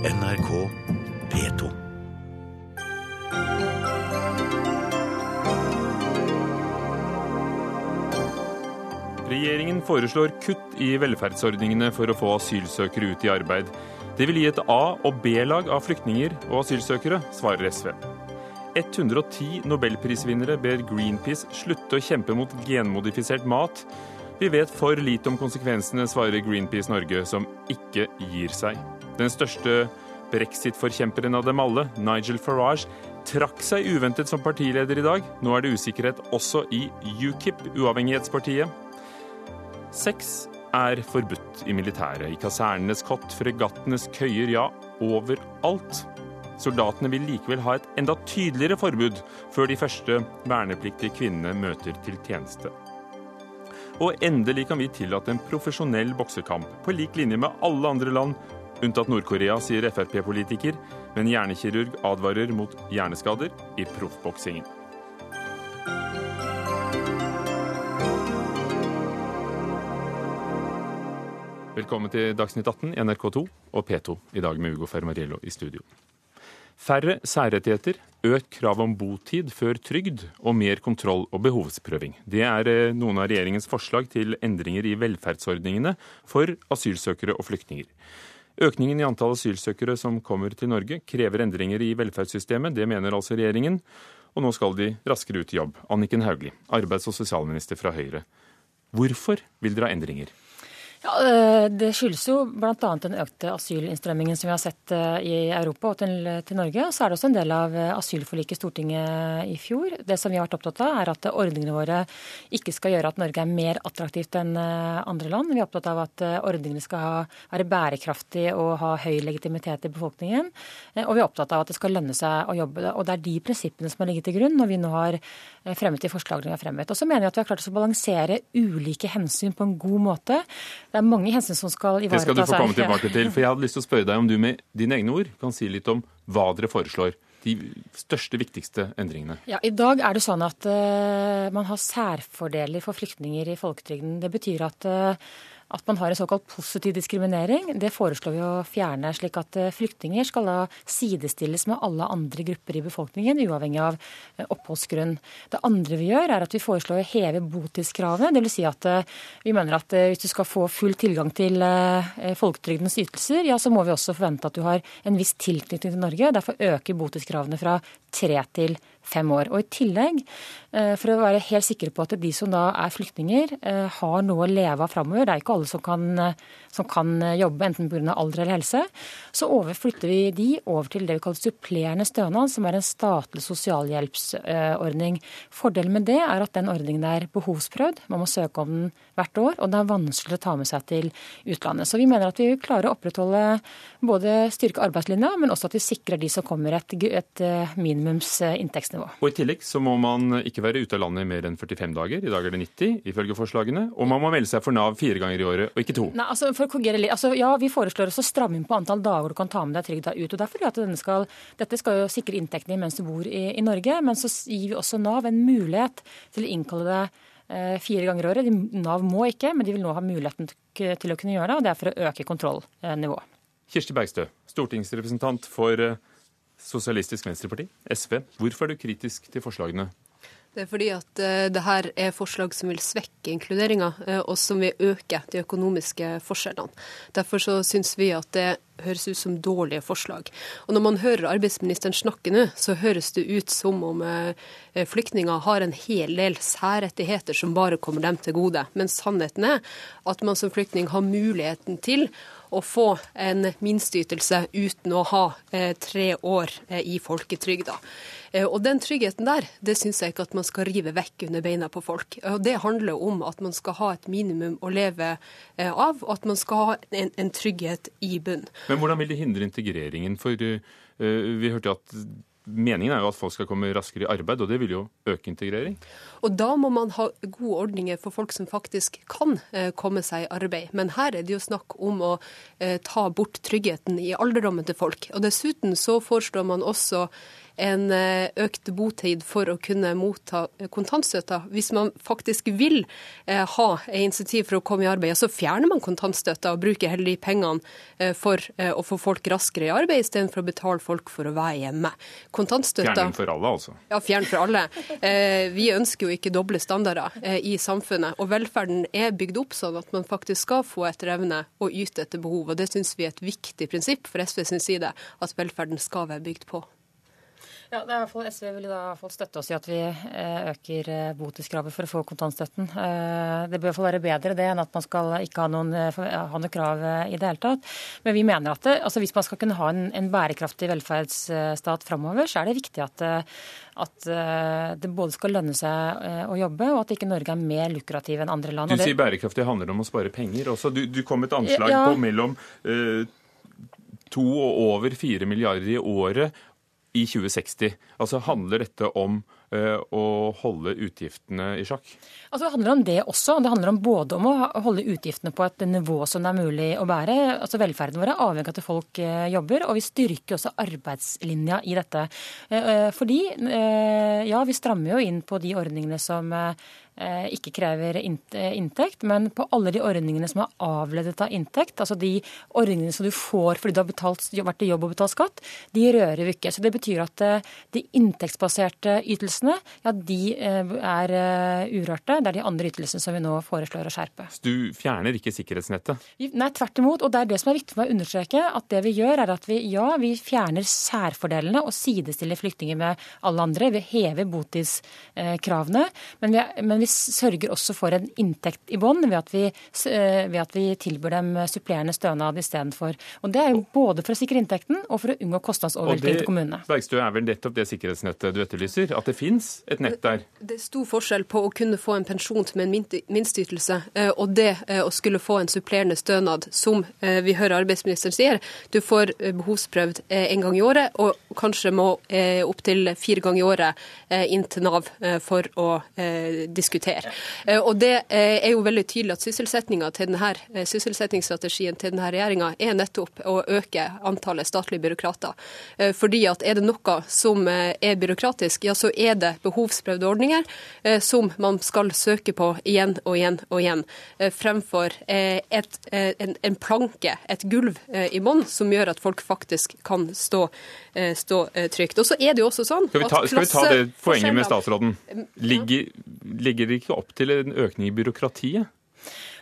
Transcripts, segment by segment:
NRK P2. Regjeringen foreslår kutt i velferdsordningene for å få asylsøkere ut i arbeid. Det vil gi et A- og B-lag av flyktninger og asylsøkere, svarer SV. 110 nobelprisvinnere ber Greenpeace slutte å kjempe mot genmodifisert mat. Vi vet for lite om konsekvensene, svarer Greenpeace Norge, som ikke gir seg. Den største brexit-forkjemperen av dem alle, Nigel Farage, trakk seg uventet som partileder i dag. Nå er det usikkerhet også i UKIP, uavhengighetspartiet. Sex er forbudt i militæret, i kasernenes kott, fregattenes køyer, ja, overalt. Soldatene vil likevel ha et enda tydeligere forbud før de første vernepliktige kvinnene møter til tjeneste. Og endelig kan vi tillate en profesjonell boksekamp, på lik linje med alle andre land, unntatt Nord-Korea, sier Frp-politiker, men hjernekirurg advarer mot hjerneskader i proffboksingen. Velkommen til Dagsnytt 18 i NRK2 og P2, i dag med Ugo Fermariello i studio. Færre særrettigheter, økt krav om botid før trygd og mer kontroll og behovsprøving. Det er eh, noen av regjeringens forslag til endringer i velferdsordningene for asylsøkere og flyktninger. Økningen i antall asylsøkere som kommer til Norge, krever endringer i velferdssystemet. Det mener altså regjeringen. Og nå skal de raskere ut i jobb. Anniken Hauglie, arbeids- og sosialminister fra Høyre. Hvorfor vil dere ha endringer? Ja, eh, Det skyldes jo bl.a. den økte asylinnstrømmingen som vi har sett eh, i Europa og til, til Norge. Så er det også en del av eh, asylforliket i Stortinget i fjor. Det som vi har vært opptatt av, er at ordningene våre ikke skal gjøre at Norge er mer attraktivt enn andre land. Vi er opptatt av at ordningene skal ha, være bærekraftige og ha høy legitimitet i befolkningen. Og vi er opptatt av at det skal lønne seg å jobbe. Og det er de prinsippene som har ligget til grunn når vi nå har fremmet de forslagene vi har fremmet. Og så mener jeg at vi har klart å balansere ulike hensyn på en god måte. Det er mange hensyn som skal ivareta Det skal du få komme tilbake til. For jeg hadde lyst til å spørre deg om du med dine egne ord kan si litt om hva dere foreslår. De største, viktigste endringene. Ja, I dag er det sånn at uh, man har særfordeler for flyktninger i folketrygden. Det betyr at uh, at man har en såkalt positiv diskriminering. Det foreslår vi å fjerne, slik at flyktninger skal da sidestilles med alle andre grupper i befolkningen, uavhengig av oppholdsgrunn. Det andre vi gjør, er at vi foreslår å heve botidskravet. Dvs. Si at vi mener at hvis du skal få full tilgang til folketrygdens ytelser, ja, så må vi også forvente at du har en viss tilknytning til Norge. Derfor øker botidskravene fra tre til fem år. Og i tillegg, for å være helt sikre på at de som da er flyktninger, har noe å leve av framover, det er ikke alle som kan, som kan jobbe, enten pga. alder eller helse, så overflytter vi de over til det vi kaller supplerende stønad, som er en statlig sosialhjelpsordning. Fordelen med det er at den ordningen er behovsprøvd. Man må søke om den hvert år, og det er vanskelig å ta med seg til utlandet. Så vi mener at vi klarer å opprettholde både styrke arbeidslinja, men også at vi sikrer de som kommer et, et minimums inntektsnivå. Og I tillegg så må man ikke være ute av landet i mer enn 45 dager. I dag er det 90, ifølge forslagene. Og man må melde seg for Nav fire ganger i året, og ikke to. Nei, altså for å korrigere litt, altså Ja, vi foreslår også å stramme inn på antall dager du kan ta med deg trygda ut. og derfor at denne skal, Dette skal jo sikre inntektene mens du bor i, i Norge, men så gir vi også Nav en mulighet til å innkalle deg eh, fire ganger i året. Nav må ikke, men de vil nå ha muligheten til, til å kunne gjøre det, og det er for å øke kontrollnivået. Kirsti Bergstø, stortingsrepresentant for eh, Sosialistisk Venstreparti, SV. Hvorfor er du kritisk til forslagene det er fordi at uh, det her er forslag som vil svekke inkluderinga, uh, og som vil øke de økonomiske forskjellene. Derfor så syns vi at det høres ut som dårlige forslag. Og når man hører arbeidsministeren snakke nå, så høres det ut som om uh, flyktninger har en hel del særrettigheter som bare kommer dem til gode. Men sannheten er at man som flyktning har muligheten til å få en minsteytelse uten å ha eh, tre år eh, i folketrygda. Eh, og Den tryggheten der, det syns jeg ikke at man skal rive vekk under beina på folk. Og Det handler om at man skal ha et minimum å leve av, og at man skal ha en, en trygghet i bunn. Men hvordan vil det hindre integreringen? For uh, vi hørte at Meningen er jo at folk skal komme raskere i arbeid, og det vil jo øke integrering? Og da må man ha gode ordninger for folk som faktisk kan eh, komme seg i arbeid. Men her er det jo snakk om å eh, ta bort tryggheten i alderdommen til folk. Og dessuten så foreslår man også en økt botid for å kunne motta kontantstøtta. Hvis man faktisk vil ha insentiv for å komme i arbeid, så fjerner man kontantstøtta og bruker heller de pengene for å få folk raskere i arbeid, istedenfor å betale folk for å være hjemme. Kontantstøtta Fjern for alle, altså? Ja, fjern for alle. Vi ønsker jo ikke doble standarder i samfunnet. Og velferden er bygd opp sånn at man faktisk skal få etter evne og yte etter behov. Og det syns vi er et viktig prinsipp for SV sin side, at velferden skal være bygd på. Ja, det er i hvert fall SV vil da få støtte oss i at vi eh, øker eh, botidskravet for å få kontantstøtten. Eh, det bør i hvert fall være bedre det enn at man skal ikke ha noen, ha noen krav i det hele tatt. Men vi mener at det, altså hvis man skal kunne ha en, en bærekraftig velferdsstat framover, så er det viktig at, at, det både skal lønne seg å jobbe, og at ikke Norge er mer lukrativ enn andre land. Du sier bærekraftig handler om å spare penger også. Du, du kom et anslag ja. på mellom uh, to og over fire milliarder i året i 2060. Altså Handler dette om uh, å holde utgiftene i sjakk? Altså Det handler om det også. Det handler om både om å holde utgiftene på et nivå som det er mulig å bære. Altså Velferden vår er avhengig av at folk uh, jobber, og vi styrker også arbeidslinja i dette. Uh, fordi, ja, vi strammer jo inn på de ordningene som Eh, ikke krever eh, inntekt, men på alle de ordningene som er avledet av inntekt, altså de ordningene som du får fordi du har betalt, vært i jobb og betalt skatt, de rører vi ikke. Så Det betyr at eh, de inntektsbaserte ytelsene ja, de er urørte. Det er de andre ytelsene som vi nå foreslår å skjerpe. Så du fjerner ikke sikkerhetsnettet? Nei, tvert imot. Og det er det som er viktig for meg å understreke. At det vi gjør, er at vi ja, vi fjerner særfordelene og sidestiller flyktninger med alle andre. Vi hever botidskravene. Men vi, men vi sørger også for en inntekt i bånn ved, eh, ved, at vi tilbyr dem supplerende stønad istedenfor. Det er jo både for å sikre inntekten og for å unngå kostnadsovervelting til kommunene. Bergstø er vel nettopp det sikkerhetsnettet du etterlyser? At det fins et nett der? Det er stor forskjell på å kunne få en pensjon med en minsteytelse eh, og det eh, å skulle få en supplerende stønad, som vi hører arbeidsministeren sier. Du får behovsprøvd en gang i året, og kanskje må opptil fire ganger i året inn til Nav for å diskutere diskutere. Eh, og Det eh, er jo veldig tydelig at sysselsettinga til denne, eh, sysselsettingsstrategien til denne regjeringa er nettopp å øke antallet statlige byråkrater. Fordi at er det noe som er byråkratisk, ja så er det behovsprøvde ordninger som man skal søke på igjen og igjen og igjen, fremfor et, en, en, planke, et gulv i bånn, som gjør at folk faktisk kan stå, stå trygt. Og så er det jo også sånn skal vi ta, skal vi ta det poenget med statsråden? Ligger, ligger legger ikke opp til en økning i byråkratiet?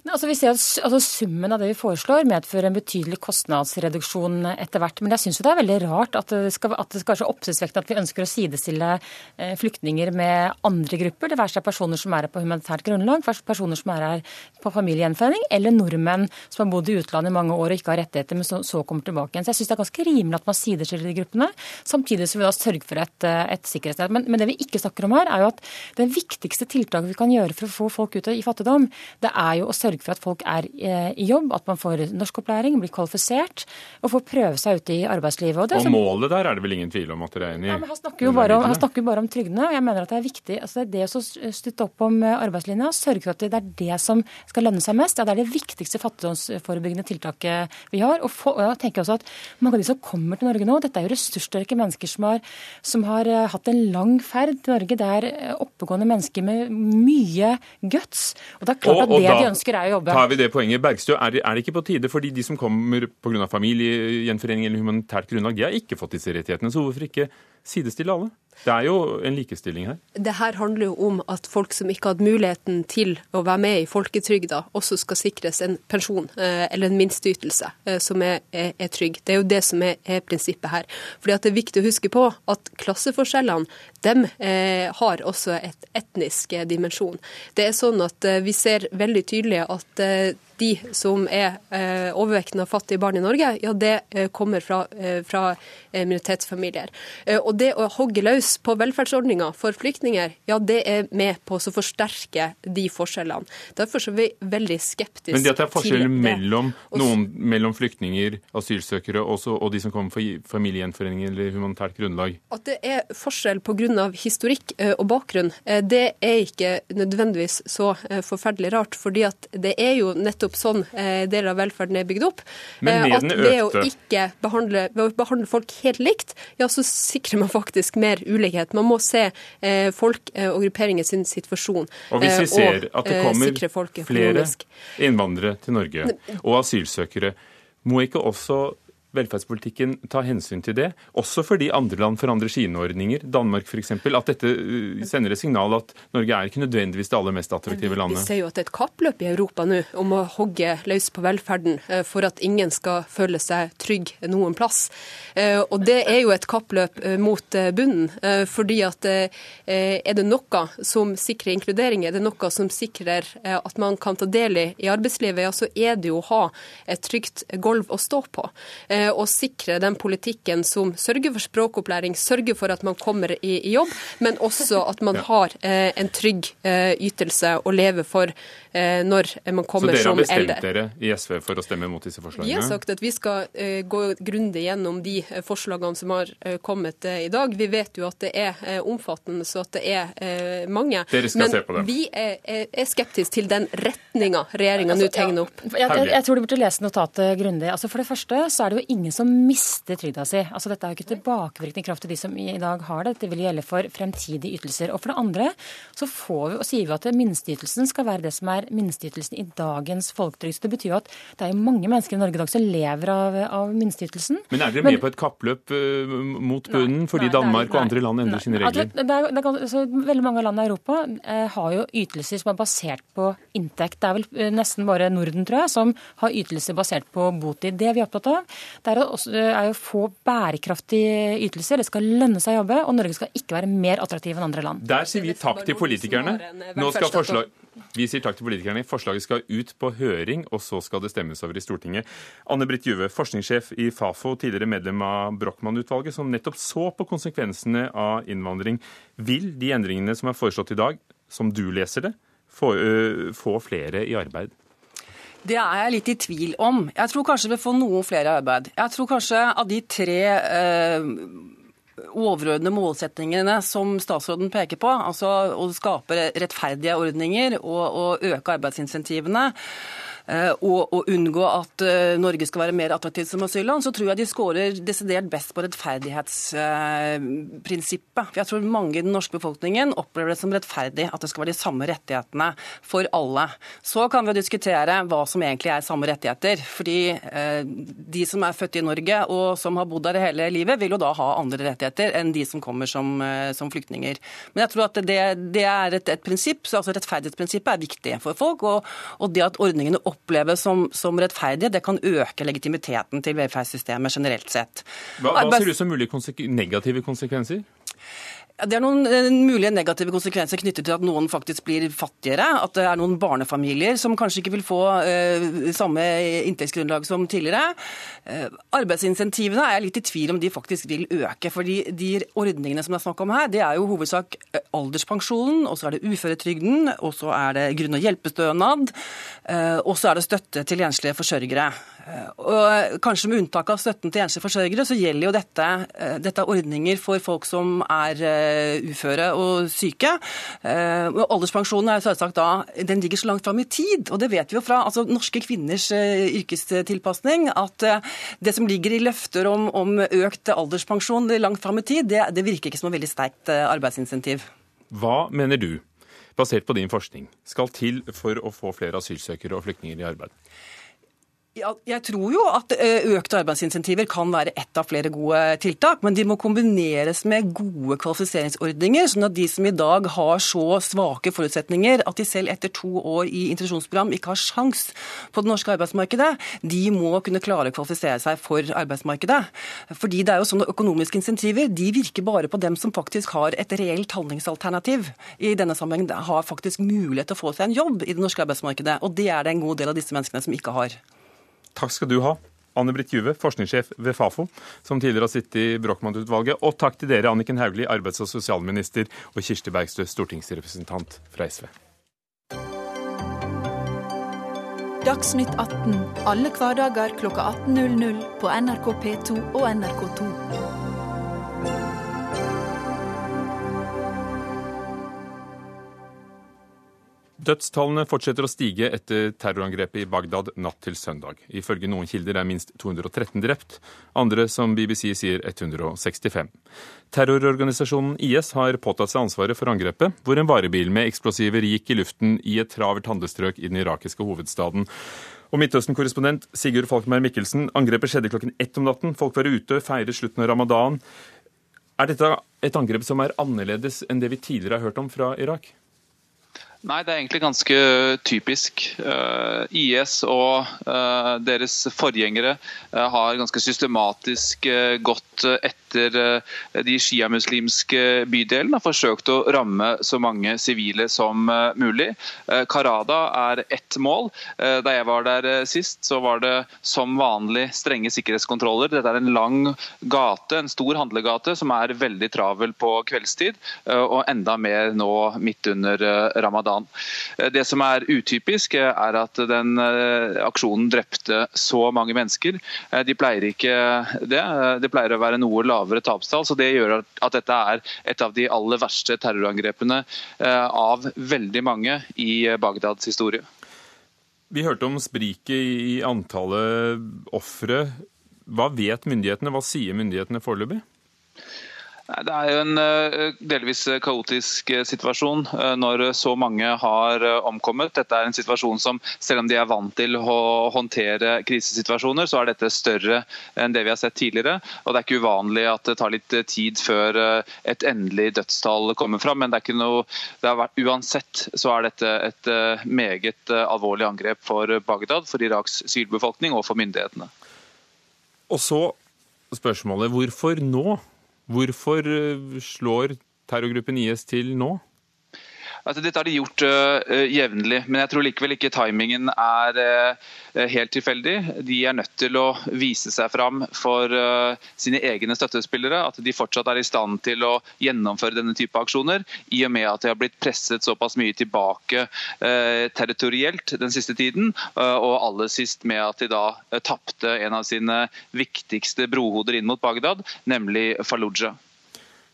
Altså, vi ser at altså, Summen av det vi foreslår medfører en betydelig kostnadsreduksjon etter hvert. Men jeg syns det er veldig rart at det skal, at det skal være så oppsiktsvekkende at vi ønsker å sidestille eh, flyktninger med andre grupper. Det være seg personer som er her på humanitært grunnlag, personer som er her på familiegjenforening, eller nordmenn som har bodd i utlandet i mange år og ikke har rettigheter, men så, så kommer tilbake igjen. Så jeg syns det er ganske rimelig at man sidestiller de gruppene, samtidig som vi da sørger for et, eh, et sikkerhetsnett. Men, men, det vi ikke snakker om her, er jo at det viktigste tiltaket vi kan gjøre for å få folk ut i fattigdom, det er jo å sørge sørge for at folk er eh, i jobb, at man får norskopplæring, blir kvalifisert og får prøve seg ute i arbeidslivet. Og, og målet der er det vel ingen tvil om at dere er enig i? Ja, han snakker jo bare om, snakker bare om trygdene, og jeg mener at det er viktig. Altså det å støtte opp om eh, arbeidslinja, sørge for at det er det som skal lønne seg mest, ja, det er det viktigste fattigdomsforebyggende tiltaket vi har. Og, for, og jeg tenker også at mange av de som kommer til Norge nå, dette er jo ressurssterke mennesker som har, som har eh, hatt en lang ferd til Norge. Det er oppegående mennesker med mye guts. Og det er klart og, at det da, de ønsker, er jobbe. Tar vi det poenget. Bergstø, er det, er det ikke på tide? Fordi de som kommer pga. familiegjenforening eller humanitært grunnlag, de har ikke fått disse rettighetene. Så hvorfor ikke sidestille alle? Det er jo en likestilling her. Det her handler jo om at folk som ikke hatt muligheten til å være med i folketrygda, også skal sikres en pensjon eh, eller en minsteytelse eh, som er, er, er, trygg. Det er jo det som er, er, prinsippet her. Fordi at Det er viktig å huske på at klasseforskjellene dem eh, har også et etnisk dimensjon. Det er sånn at eh, Vi ser veldig tydelig at eh, de som er eh, overvektende av fattige barn i Norge, ja, det eh, kommer fra, eh, fra eh, minoritetsfamilier. Og det å hogge løs på velferdsordninger for flyktninger, ja, det er med på å forsterke de forskjellene. Derfor er vi veldig skeptiske Men det at det er forskjeller mellom, noen, mellom flyktninger, asylsøkere også, og de som kommer fra familiegjenforening eller humanitært grunnlag? At det er forskjell pga. historikk og bakgrunn, det er ikke nødvendigvis så forferdelig rart. fordi at det er jo nettopp nettopp sånn eh, deler av velferden er bygd opp. Men at ved å ikke behandle, å behandle folk helt likt, ja, så sikrer man faktisk mer ulikhet. Man må se eh, folk eh, og grupperinger sin situasjon. Og hvis vi eh, ser at det eh, kommer flere innvandrere til Norge og asylsøkere, må ikke også velferdspolitikken ta hensyn til det? Også fordi andre land forandrer sine ordninger, Danmark f.eks. At dette uh, sender et signal at Norge er ikke nødvendigvis det aller mest attraktive landet? Vi ser jo at det er et kappløp i Europa nå om å hogge løs på velferden eh, for at ingen skal føle seg trygg noen plass. Eh, Og det er jo et kappløp eh, mot eh, bunnen. eh, Fordi at eh, er det noe som sikrer inkludering, er det noe som sikrer eh, at man kan ta del i i arbeidslivet, ja, så er det jo å ha et trygt gulv å stå på. Eh, Og sikre den politikken som sørger for språkopplæring, sørger for at man kommer i, i jobb, men også at man har eh, en trygg eh, ytelse å leve for eh, når man kommer som eldre. Så dere har bestemt dere i SV for å stemme mot disse forslagene? Vi har sagt at vi skal eh, gå grundig gjennom de forslagene som har eh, kommet eh, i dag. Vi vet jo at det er eh, omfattende, så at det er eh, mange. Dere skal Men se på dem. vi er, er, skeptiske til den retninga regjeringa nå tegner opp. Jeg, jeg, jeg tror du burde lese notatet grundig. Altså For det første så er det jo ingen som mister trygda si. Altså Dette er jo ikke tilbakevirkende kraft til de som i dag har det. Dette vil gjelde for fremtidige ytelser. Og for det andre så får vi, og sier vi at minsteytelsen skal være det som er minsteytelsen i dagens folketrygd. Det betyr jo at det er jo mange mennesker i Norge i dag som lever av, av minsteytelsen. Men er dere med på et kappløp uh, mot bunnen fordi Nei, Danmark Danmark og andre land endrer sine regler? Altså, det er, det er, altså, veldig mange land i Europa uh, har jo ytelser som er basert på inntekt. Det er vel uh, nesten bare Norden, tror jeg, som har ytelser basert på botid. Det vi er opptatt av, det er, også, er jo få bærekraftige ytelser. Det skal lønne seg å jobbe, og Norge skal ikke være mer attraktiv enn andre land. Der sier vi takk til politikerne. Nå skal forslag... Vi sier takk til politikerne. Forslaget skal ut på høring, og så skal det stemmes over i Stortinget. Anne Britt Juve, forskningssjef i Fafo, tidligere medlem av Brochmann-utvalget, som nettopp så på konsekvensene av innvandring. Vil de endringene som er foreslått i dag, som du leser det, få, øh, få flere i arbeid? Det er jeg litt i tvil om. Jeg tror kanskje vi får noen flere i arbeid. Jeg tror kanskje av de tre eh, overordnede målsetningene som statsråden peker på, altså å skape rettferdige ordninger og, og øke arbeidsinsentivene, og, og unngå at eh, Norge skal være mer attraktivt som asylland, så tror jeg de scorer desidert best på rettferdighetsprinsippet. For jeg tror mange i den norske befolkningen opplever det som rettferdig at det skal være de samme rettighetene for alle. Så kan vi diskutere hva som egentlig er samme rettigheter. fordi eh, de som er født i Norge og som har bodd der hele livet, vil jo da ha andre rettigheter enn de som kommer som, eh, som flyktninger. Men jeg tror at det, det er et, et prinsipp, så altså rettferdighetsprinsippet er viktig for folk. Og, og det at ordningene oppleves som, som rettferdige, det kan øke legitimiteten til velferdssystemet generelt sett. Hva, hva ser ut som mulige konsek negative konsekvenser? Det er noen eh, mulige negative konsekvenser knyttet til at noen faktisk blir fattigere. At det er noen barnefamilier som kanskje ikke vil få eh, samme inntektsgrunnlag som tidligere. Eh, arbeidsinsentivene er jeg litt i tvil om de faktisk vil øke. fordi de ordningene som det er snakk om her, det er jo hovedsak alderspensjonen, og så er det uføretrygden, og så er det grunn- og hjelpestønad, eh, og så er det støtte til enslige forsørgere. Og kanskje med unntak av støtten til enslige forsørgere, så gjelder jo dette, eh, dette er ordninger for folk som er eh, uføre og syke. Eh, og Alderspensjonen er selvsagt da, den ligger så langt fram i tid, og det vet vi jo fra altså, norske kvinners yrkestilpasning, at det som ligger i løfter om, om økt alderspensjon langt fram i tid, det, det virker ikke som et veldig sterkt arbeidsinsentiv. Hva mener du, basert på din forskning, skal til for å få flere asylsøkere og flyktninger i arbeid? Jeg tror jo at eh, økte arbeidsinsentiver kan være ett av flere gode tiltak, men de må kombineres med gode kvalifiseringsordninger, sånn at de som i dag har så svake forutsetninger at de selv etter to år i introduksjonsprogram ikke har sjans på det norske arbeidsmarkedet, de må kunne klare å kvalifisere seg for arbeidsmarkedet. Fordi det er jo sånn at Økonomiske insentiver de virker bare på dem som faktisk har et reelt handlingsalternativ. I denne sammenhengen har faktisk mulighet til å få seg en jobb i det norske arbeidsmarkedet, og det er det en god del av disse menneskene som ikke har. Takk skal du ha, Anne Britt Juve, forskningssjef ved Fafo, som tidligere har sittet i Brochmann-utvalget. Og takk til dere, Anniken Hauglie, arbeids- og sosialminister, og Kirsti Bergstø, stortingsrepresentant fra SV. Dagsnytt 18 alle hverdager klokka 18.00 på NRK P2 og NRK2. Dødstallene fortsetter å stige etter terrorangrepet i Bagdad natt til søndag. Ifølge noen kilder er minst 213 drept, andre som BBC sier 165. Terrororganisasjonen IS har påtatt seg ansvaret for angrepet, hvor en varebil med eksplosiver gikk i luften i et travelt handlestrøk i den irakiske hovedstaden. Og Midtøsten-korrespondent Sigurd Falkenberg Mikkelsen, angrepet skjedde klokken ett om natten. Folk var ute, feiret slutten av ramadan. Er dette et angrep som er annerledes enn det vi tidligere har hørt om fra Irak? Nei, det er egentlig ganske typisk. Eh, IS og uh, deres forgjengere uh, har ganske systematisk gått etter de sjiamuslimske bydelene har forsøkt å ramme så mange sivile som mulig. Karada er ett mål. Da jeg var der sist, så var det som vanlig strenge sikkerhetskontroller. Dette er en lang gate, en stor handlegate, som er veldig travel på kveldstid, og enda mer nå midt under ramadan. Eh, det som er utypisk, eh, er at den eh, aksjonen drepte så mange mennesker. De pleier ikke det. Det pleier å være noe lavere tapstall. så Det gjør at dette er et av de aller verste terrorangrepene av veldig mange i Bagdads historie. Vi hørte om spriket i antallet ofre. Hva vet myndighetene? Hva sier myndighetene foreløpig? Det er jo en eh, delvis kaotisk eh, situasjon eh, når så mange har omkommet. Dette er en situasjon som, selv om de er vant til å håndtere krisesituasjoner, så er dette større enn det vi har sett tidligere. Og Det er ikke uvanlig at det tar litt tid før et endelig dødstall kommer fram. Men det er ikke noe, det har vært, uansett så er dette et meget alvorlig angrep for Bagdad, for Iraks sivilbefolkning og for myndighetene. Og så spørsmålet hvorfor nå? Hvorfor eh, slår terrorgruppen IS til nå? Altså, dette har de gjort uh, jevnlig, men jeg tror likevel ikke timingen er uh, helt tilfeldig. De er nødt til å vise seg fram for uh, sine egne støttespillere. At de fortsatt er i stand til å gjennomføre denne type aksjoner, i og med at de har blitt presset såpass mye tilbake territorielt den siste tiden. og aller sist med at de da tapte en av sine viktigste brohoder inn mot Bagdad, nemlig Fallujah.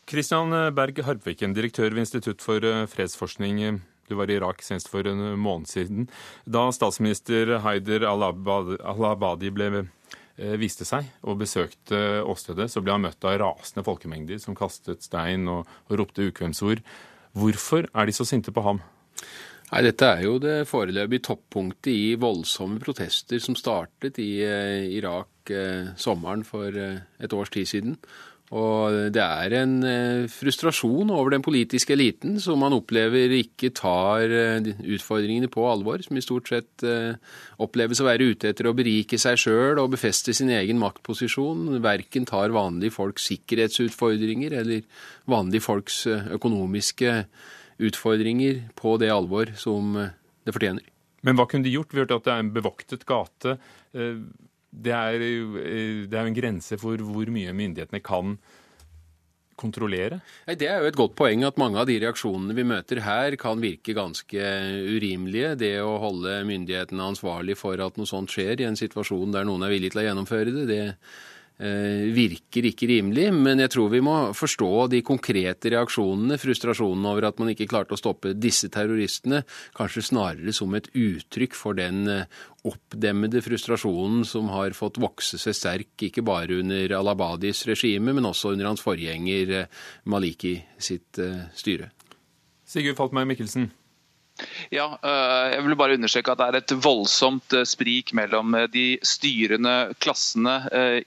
Kristian Berg Harpviken, direktør ved Institutt for eh, fredsforskning. Du var i Irak senest for en måned siden. Da statsminister Haider al-Abadi ble eh, viste seg og besøkte åstedet, så ble han møtt av rasende folkemengder som kastet stein og, og ropte ukvemsord. Hvorfor er de så sinte på ham? Nei, Dette er jo det foreløpige toppunktet i voldsomme protester som startet i eh, Irak sommeren for et års tid siden. Og det er en eh, frustrasjon over den politiske eliten som man opplever ikke tar eh, utfordringene på alvor, som i stort sett eh, oppleves å være ute etter å berike seg sjøl og befeste sin egen maktposisjon. Verken tar vanlige folks sikkerhetsutfordringer eller vanlige folks økonomiske utfordringer på det alvor som det fortjener. Men hva kunne de gjort? Vi hørte at det er en bevoktet gate det er, eh, det er jo en grense for hvor mye myndighetene kan kontrollere? Det er jo et godt poeng at mange av de reaksjonene vi møter her, kan virke ganske urimelige. Det å holde myndighetene ansvarlig for at noe sånt skjer i en situasjon der noen er villig til å gjennomføre det, det virker ikke rimelig. Men jeg tror vi må forstå de konkrete reaksjonene, frustrasjonen over at man ikke klarte å stoppe disse terroristene, kanskje snarere som et uttrykk for den eh, oppdemmede frustrasjonen som har fått vokse seg sterk, ikke bare under al-Abadis regime, men også under hans forgjenger eh, Maliki sitt styre. Sigurd Faltmeier Mikkelsen. Ja, eh, jeg vil bare understreke at det er et voldsomt eh, sprik mellom eh, de styrende klassene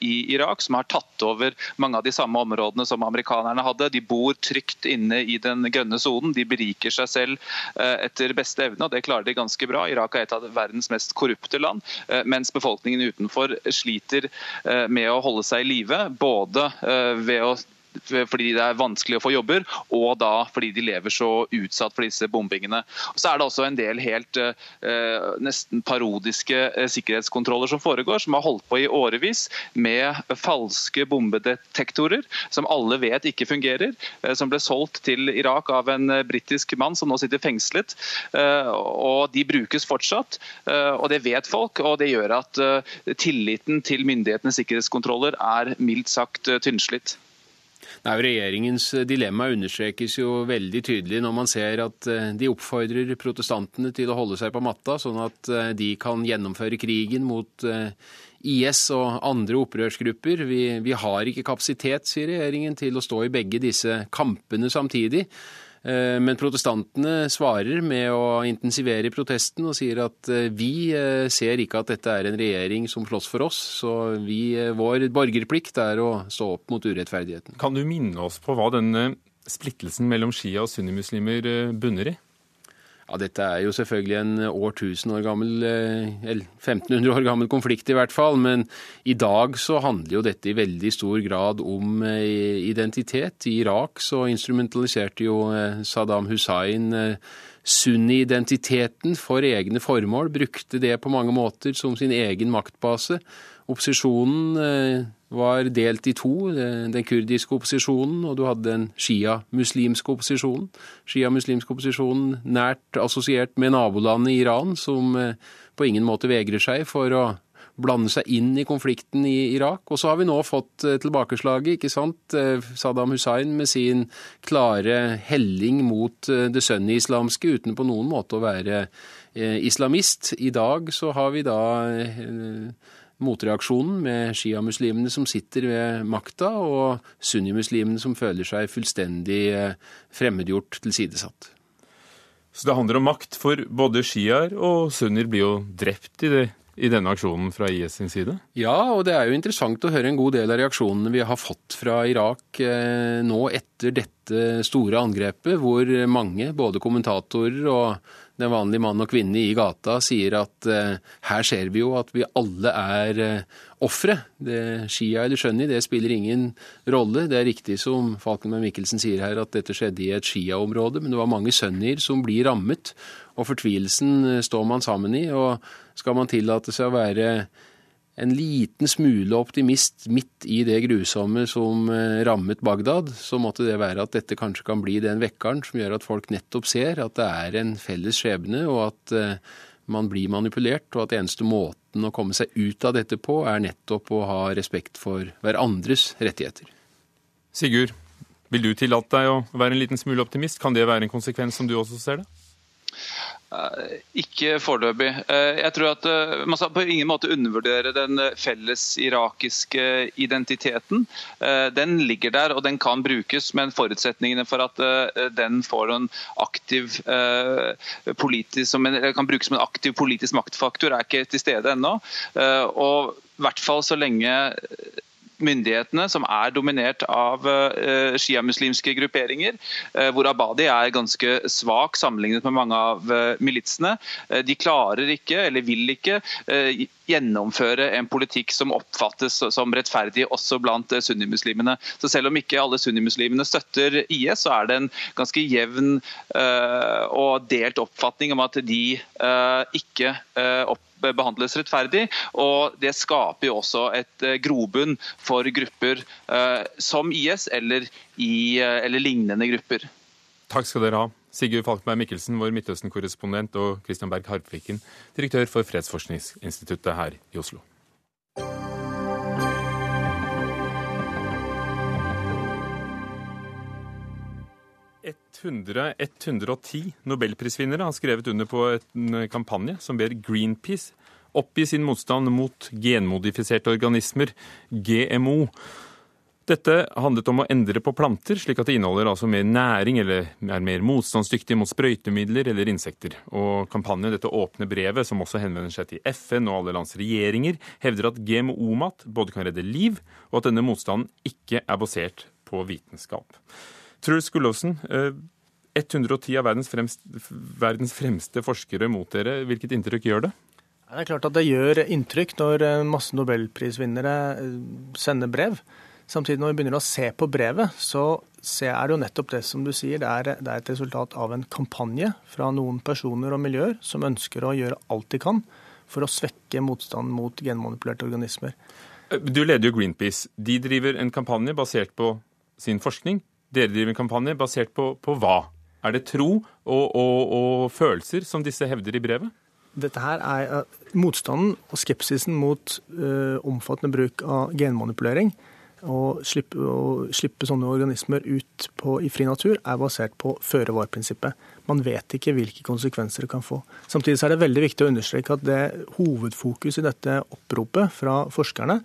i Irak, som har tatt over mange av de samme områdene som amerikanerne hadde. De bor trygt inne i den grønne sonen. De beriker seg selv etter beste evne, og det klarer de ganske bra. Irak er et av verdens mest korrupte land, mens befolkningen utenfor sliter med å holde seg i live. Både ved å fordi det er vanskelig å få jobber, og da fordi de lever så utsatt for disse bombingene. Så er det også en del helt eh, nesten parodiske eh, sikkerhetskontroller som foregår, som har holdt på i årevis med falske bombedetektorer, som alle vet ikke fungerer, eh, som ble solgt til Irak av en britisk mann som nå sitter fengslet. Og De brukes fortsatt, og det vet folk. og Det gjør at tilliten til myndighetenes sikkerhetskontroller er mildt sagt tynnslitt. Nei, Regjeringens dilemma understrekes jo veldig tydelig når man ser at eh, de oppfordrer protestantene til å holde seg på matta, sånn at eh, de kan gjennomføre krigen mot eh, IS og andre opprørsgrupper. Vi, vi har ikke kapasitet, sier regjeringen, til å stå i begge disse kampene samtidig. Eh, men protestantene svarer med å intensivere protesten og sier at eh, vi eh, ser ikke at dette er en regjering som slåss for oss, så vi, vår borgerplikt er å stå opp mot urettferdigheten. Kan du minne oss på hva denne splittelsen mellom shia- og sunnimuslimer bunner i? Ja, Dette er jo selvfølgelig en årtusen år gammel, eller 1500 år gammel konflikt i hvert fall. Men i dag så handler jo dette i veldig stor grad om identitet. I Irak så instrumentaliserte jo Saddam Hussein sunni-identiteten for egne formål. Brukte det på mange måter som sin egen maktbase. Opposisjonen var delt i to, den kurdiske opposisjonen, og du hadde den shia-muslimske opposisjonen. Shia-muslimske opposisjonen nært assosiert med nabolandet Iran, som eh, på ingen måte vegrer seg for å blande seg inn i konflikten i Irak. Og så har vi nå fått eh, tilbakeslaget, ikke sant. Eh, Saddam Hussein med sin klare helling mot det sunni-islamske, uten på noen måte å være islamist. I dag så har vi da motreaksjonen med sjiamuslimene som sitter ved makta, og sunnimuslimene som føler seg fullstendig eh, fremmedgjort tilsidesatt. Så det handler om makt, for både sjiaer og sunnier blir jo drept i, det, i denne aksjonen fra IS sin side? Ja, og det er jo interessant å høre en god del av reaksjonene vi har fått fra Irak eh, nå etter dette store angrepet, hvor mange, både kommentatorer og den vanlige mann og kvinne i gata sier at uh, her ser vi jo at vi alle er uh, ofre. Shia eller Shunni, det spiller ingen rolle. Det er riktig som Falkenberg Mikkelsen sier her, at dette skjedde i et Shia-område, men det var mange sønner som blir rammet. Og fortvilelsen eh, står man sammen i. Og skal man tillate seg å være en liten smule optimist midt i det grusomme som eh, rammet Bagdad, så måtte det være at dette kanskje kan bli den vekkeren som gjør at folk nettopp ser at det er en felles skjebne, og at eh, man blir manipulert, og at eneste måten å komme seg ut av dette på, er nettopp å ha respekt for hverandres rettigheter. Sigurd, vil du tillate deg å være en liten smule optimist? Kan det være en konsekvens som du også ser det? Eh, ikke foreløpig. Eh, jeg tror at eh, Man skal på ingen måte undervurdere den felles irakiske identiteten. Den ligger der og den kan brukes, men forutsetningene for at den får en aktiv politisk, kan brukes som en aktiv politisk maktfaktor, er ikke til stede ennå. Og i hvert fall så lenge myndighetene, som er dominert av uh, sjiamuslimske grupperinger, uh, hvor Abadi er ganske svak sammenlignet med mange av uh, militsene. de klarer ikke, eller vil ikke, gjennomføre en politikk som oppfattes som rettferdig også blant sunnimuslimene. Så selv om ikke alle sunnimuslimene støtter IS, så er det en ganske jevn og delt oppfatning om at de ikke opp behandles rettferdig. og Det skaper jo også et eh, grobunn for grupper eh, som IS eller, i, eh, eller lignende grupper. Takk skal dere ha. Sigurd Falkberg Mikkelsen, vår Midtøsten-korrespondent, og Christian Berg Harpviken, direktør for Fredsforskningsinstituttet her i Oslo. 110 nobelprisvinnere har skrevet under på en kampanje som ber Greenpeace oppgi sin motstand mot genmodifiserte organismer, GMO. Dette handlet om å endre på planter, slik at det inneholder altså mer næring eller er mer motstandsdyktig mot sprøytemidler eller insekter. Og kampanjen, dette åpne brevet, som også henvender seg til FN og alle lands regjeringer, hevder at GMO-mat både kan redde liv, og at denne motstanden ikke er basert på vitenskap. Truls Gullåsen, 110 eh, av verdens fremste, verdens fremste forskere mot dere. Hvilket inntrykk gjør det? Det er klart at det gjør inntrykk når eh, masse nobelprisvinnere eh, sender brev. Samtidig når vi begynner å se på brevet, så er det jo nettopp det som du sier. Det er, det er et resultat av en kampanje fra noen personer og miljøer som ønsker å gjøre alt de kan for å svekke motstanden mot genmanipulerte organismer. Du leder jo Greenpeace. De driver en kampanje basert på sin forskning. Dere driver en kampanje basert på, på hva? Er det tro og, og, og, følelser som disse hevder i brevet? Dette her er uh, Motstanden og skepsisen mot uh, omfattende bruk av genmanipulering og slippe, å slippe sånne organismer ut på, i fri natur, er basert på føre-var-prinsippet. Man vet ikke hvilke konsekvenser det kan få. Samtidig er det veldig viktig å understreke at det hovedfokus i dette oppropet fra forskerne,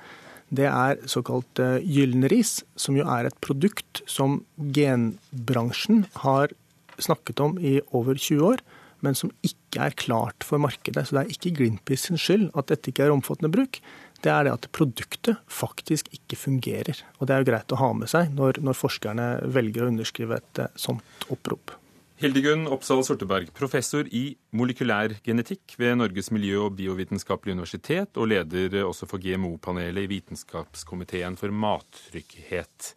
det er såkalt gyllenris, som jo er et produkt som genbransjen har snakket om i over 20 år, men som ikke er klart for markedet. Så det er ikke Greenpeace sin skyld at dette ikke er omfattende bruk det er det at produktet faktisk ikke fungerer. Og det er jo greit å ha med seg når, når forskerne velger å underskrive et eh, sånt opprop. Hildegunn Oppsal Sorteberg, professor i molekylær genetikk ved Norges miljø- og biovitenskapelige universitet, og leder også for GMO-panelet i Vitenskapskomiteen for mattrygghet.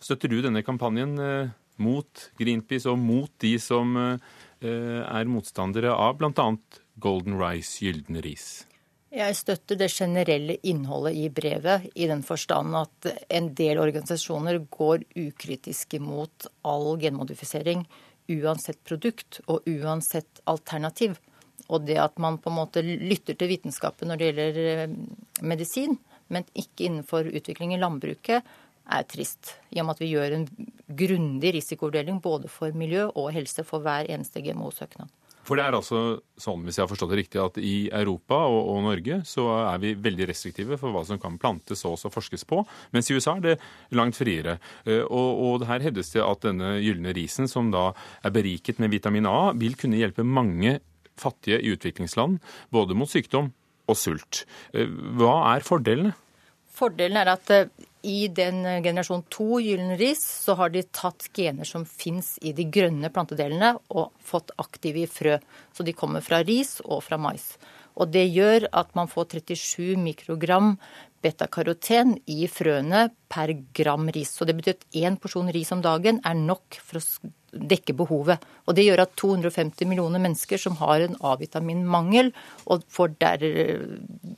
Støtter du denne kampanjen eh, mot Greenpeace og mot de som eh, er motstandere av bl.a. Golden Rice, gylden ris? Jeg støtter det generelle innholdet i brevet, i den forstand at en del organisasjoner går ukritisk imot all genmodifisering, uansett produkt og uansett alternativ. Og det at man på en måte lytter til vitenskapen når det gjelder eh, medisin, men ikke innenfor utvikling i landbruket, er trist. I og med at vi gjør en grundig risikovurdeling både for miljø og helse for hver eneste GMO-søknad. For det er altså sånn, hvis jeg har forstått det riktig, at i Europa og, og, Norge så er vi veldig restriktive for hva som kan plantes og også forskes på, mens i USA er det langt friere. Eh, og, og her hevdes det at denne gylne risen, som da er beriket med vitamin A, vil kunne hjelpe mange fattige i utviklingsland, både mot sykdom og sult. Eh, hva er fordelene? Fordelen er at eh, i den generasjon to gyllen ris, så har de tatt gener som fins i de grønne plantedelene, og fått aktive i frø. Så de kommer fra ris og fra mais. Og det gjør at man får 37 mikrogram betakaroten i frøene per gram ris. Så det betyr at én porsjon ris om dagen er nok for å dekke behovet. Og det gjør at 250 millioner mennesker som har en A-vitaminmangel og får der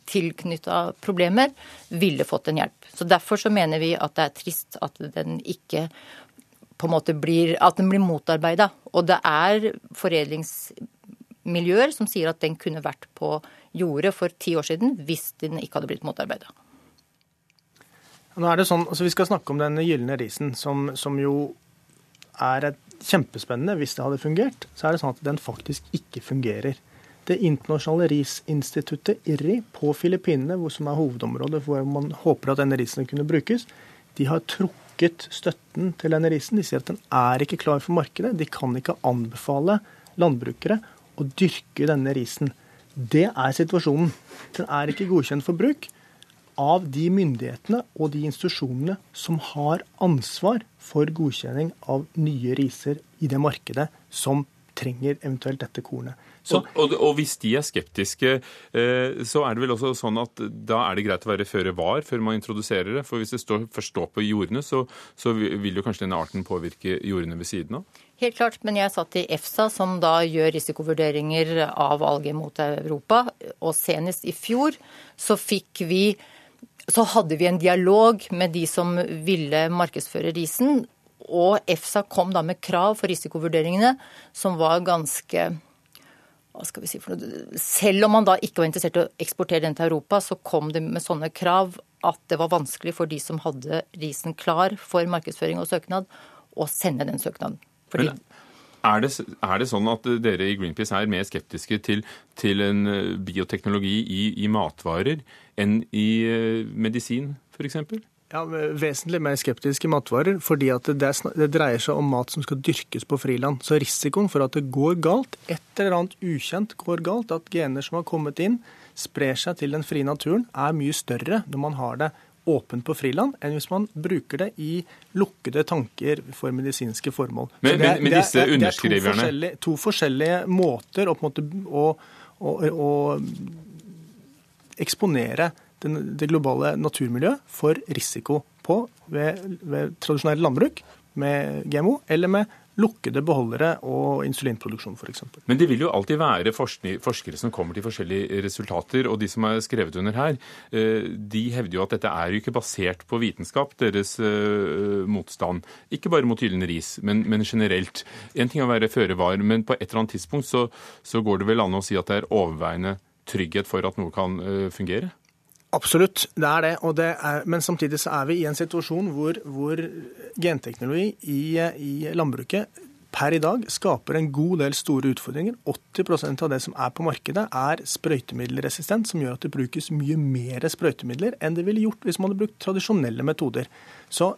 tilknytta problemer, ville fått en hjelp. Så Derfor så mener vi at det er trist at den ikke på en måte blir, at den blir motarbeida. Og det er foredlingsmiljøer som sier at den kunne vært på jordet for ti år siden hvis den ikke hadde blitt motarbeida. Nå er det sånn, altså Vi skal snakke om den gylne risen, som, som jo er et kjempespennende hvis det hadde fungert, så er det sånn at den faktisk ikke fungerer. Det internasjonale risinstituttet, IRRI, på Filippinene, som er hovedområdet hvor man håper at denne risen kunne brukes, de har trukket støtten til denne risen. De sier at den er ikke klar for markedet. De kan ikke anbefale landbrukere å dyrke denne risen. Det er situasjonen. Den er ikke godkjent for bruk av de myndighetene og de institusjonene som har ansvar for godkjenning av nye riser i det markedet som trenger eventuelt dette kornet. Så, og, og, og, hvis de er skeptiske, eh, så er det vel også sånn at da er det greit å være føre var før man introduserer det? For hvis det står, først står på jordene, så, så, vil jo kanskje denne arten påvirke jordene ved siden av? Helt klart, men jeg satt i EFSA, som da gjør risikovurderinger av alger mot Europa. Og senest i fjor så fikk vi så hadde vi en dialog med de som ville markedsføre risen. Og EFSA kom da med krav for risikovurderingene som var ganske hva skal vi si for noe? Selv om man da ikke var interessert i å eksportere den til Europa, så kom det med sånne krav at det var vanskelig for de som hadde risen klar for markedsføring og søknad, å sende den søknaden. Fordi Men er det, er det, sånn at dere i Greenpeace er mer skeptiske til, til en eh, bioteknologi i, i, matvarer enn i uh, medisin, f.eks.? Ja, Vesentlig mer skeptiske matvarer, fordi at det, det, dreier seg om mat som skal dyrkes på friland. Så risikoen for at det går galt, et eller annet ukjent går galt, at gener som har kommet inn, sprer seg til den frie naturen, er mye større når man har det åpent på friland enn hvis man bruker det i lukkede tanker for medisinske formål. Men, det, men, men disse det, det, er to forskjellige, to forskjellige måter å, måte, å, å, å eksponere det globale naturmiljøet for risiko på ved, ved tradisjonelt landbruk med GMO eller med lukkede beholdere og insulinproduksjon f.eks. Men det vil jo alltid være forskere som kommer til forskjellige resultater. Og de som er skrevet under her, eh, de hevder jo at dette er jo ikke basert på vitenskap, deres eh, motstand. Ikke bare mot gyllen ris, men, men, generelt. En ting er å være føre var, men på et eller annet tidspunkt så, så, går det vel an å si at det er overveiende trygghet for at noe kan uh, fungere? Absolutt, det er det. det er, men samtidig så er vi i en situasjon hvor, hvor genteknologi i, i, landbruket per i dag skaper en god del store utfordringer. 80% av det som er på markedet er sprøytemiddelresistent, som gjør at det brukes mye mer sprøytemidler enn det ville gjort hvis man hadde brukt tradisjonelle metoder. Så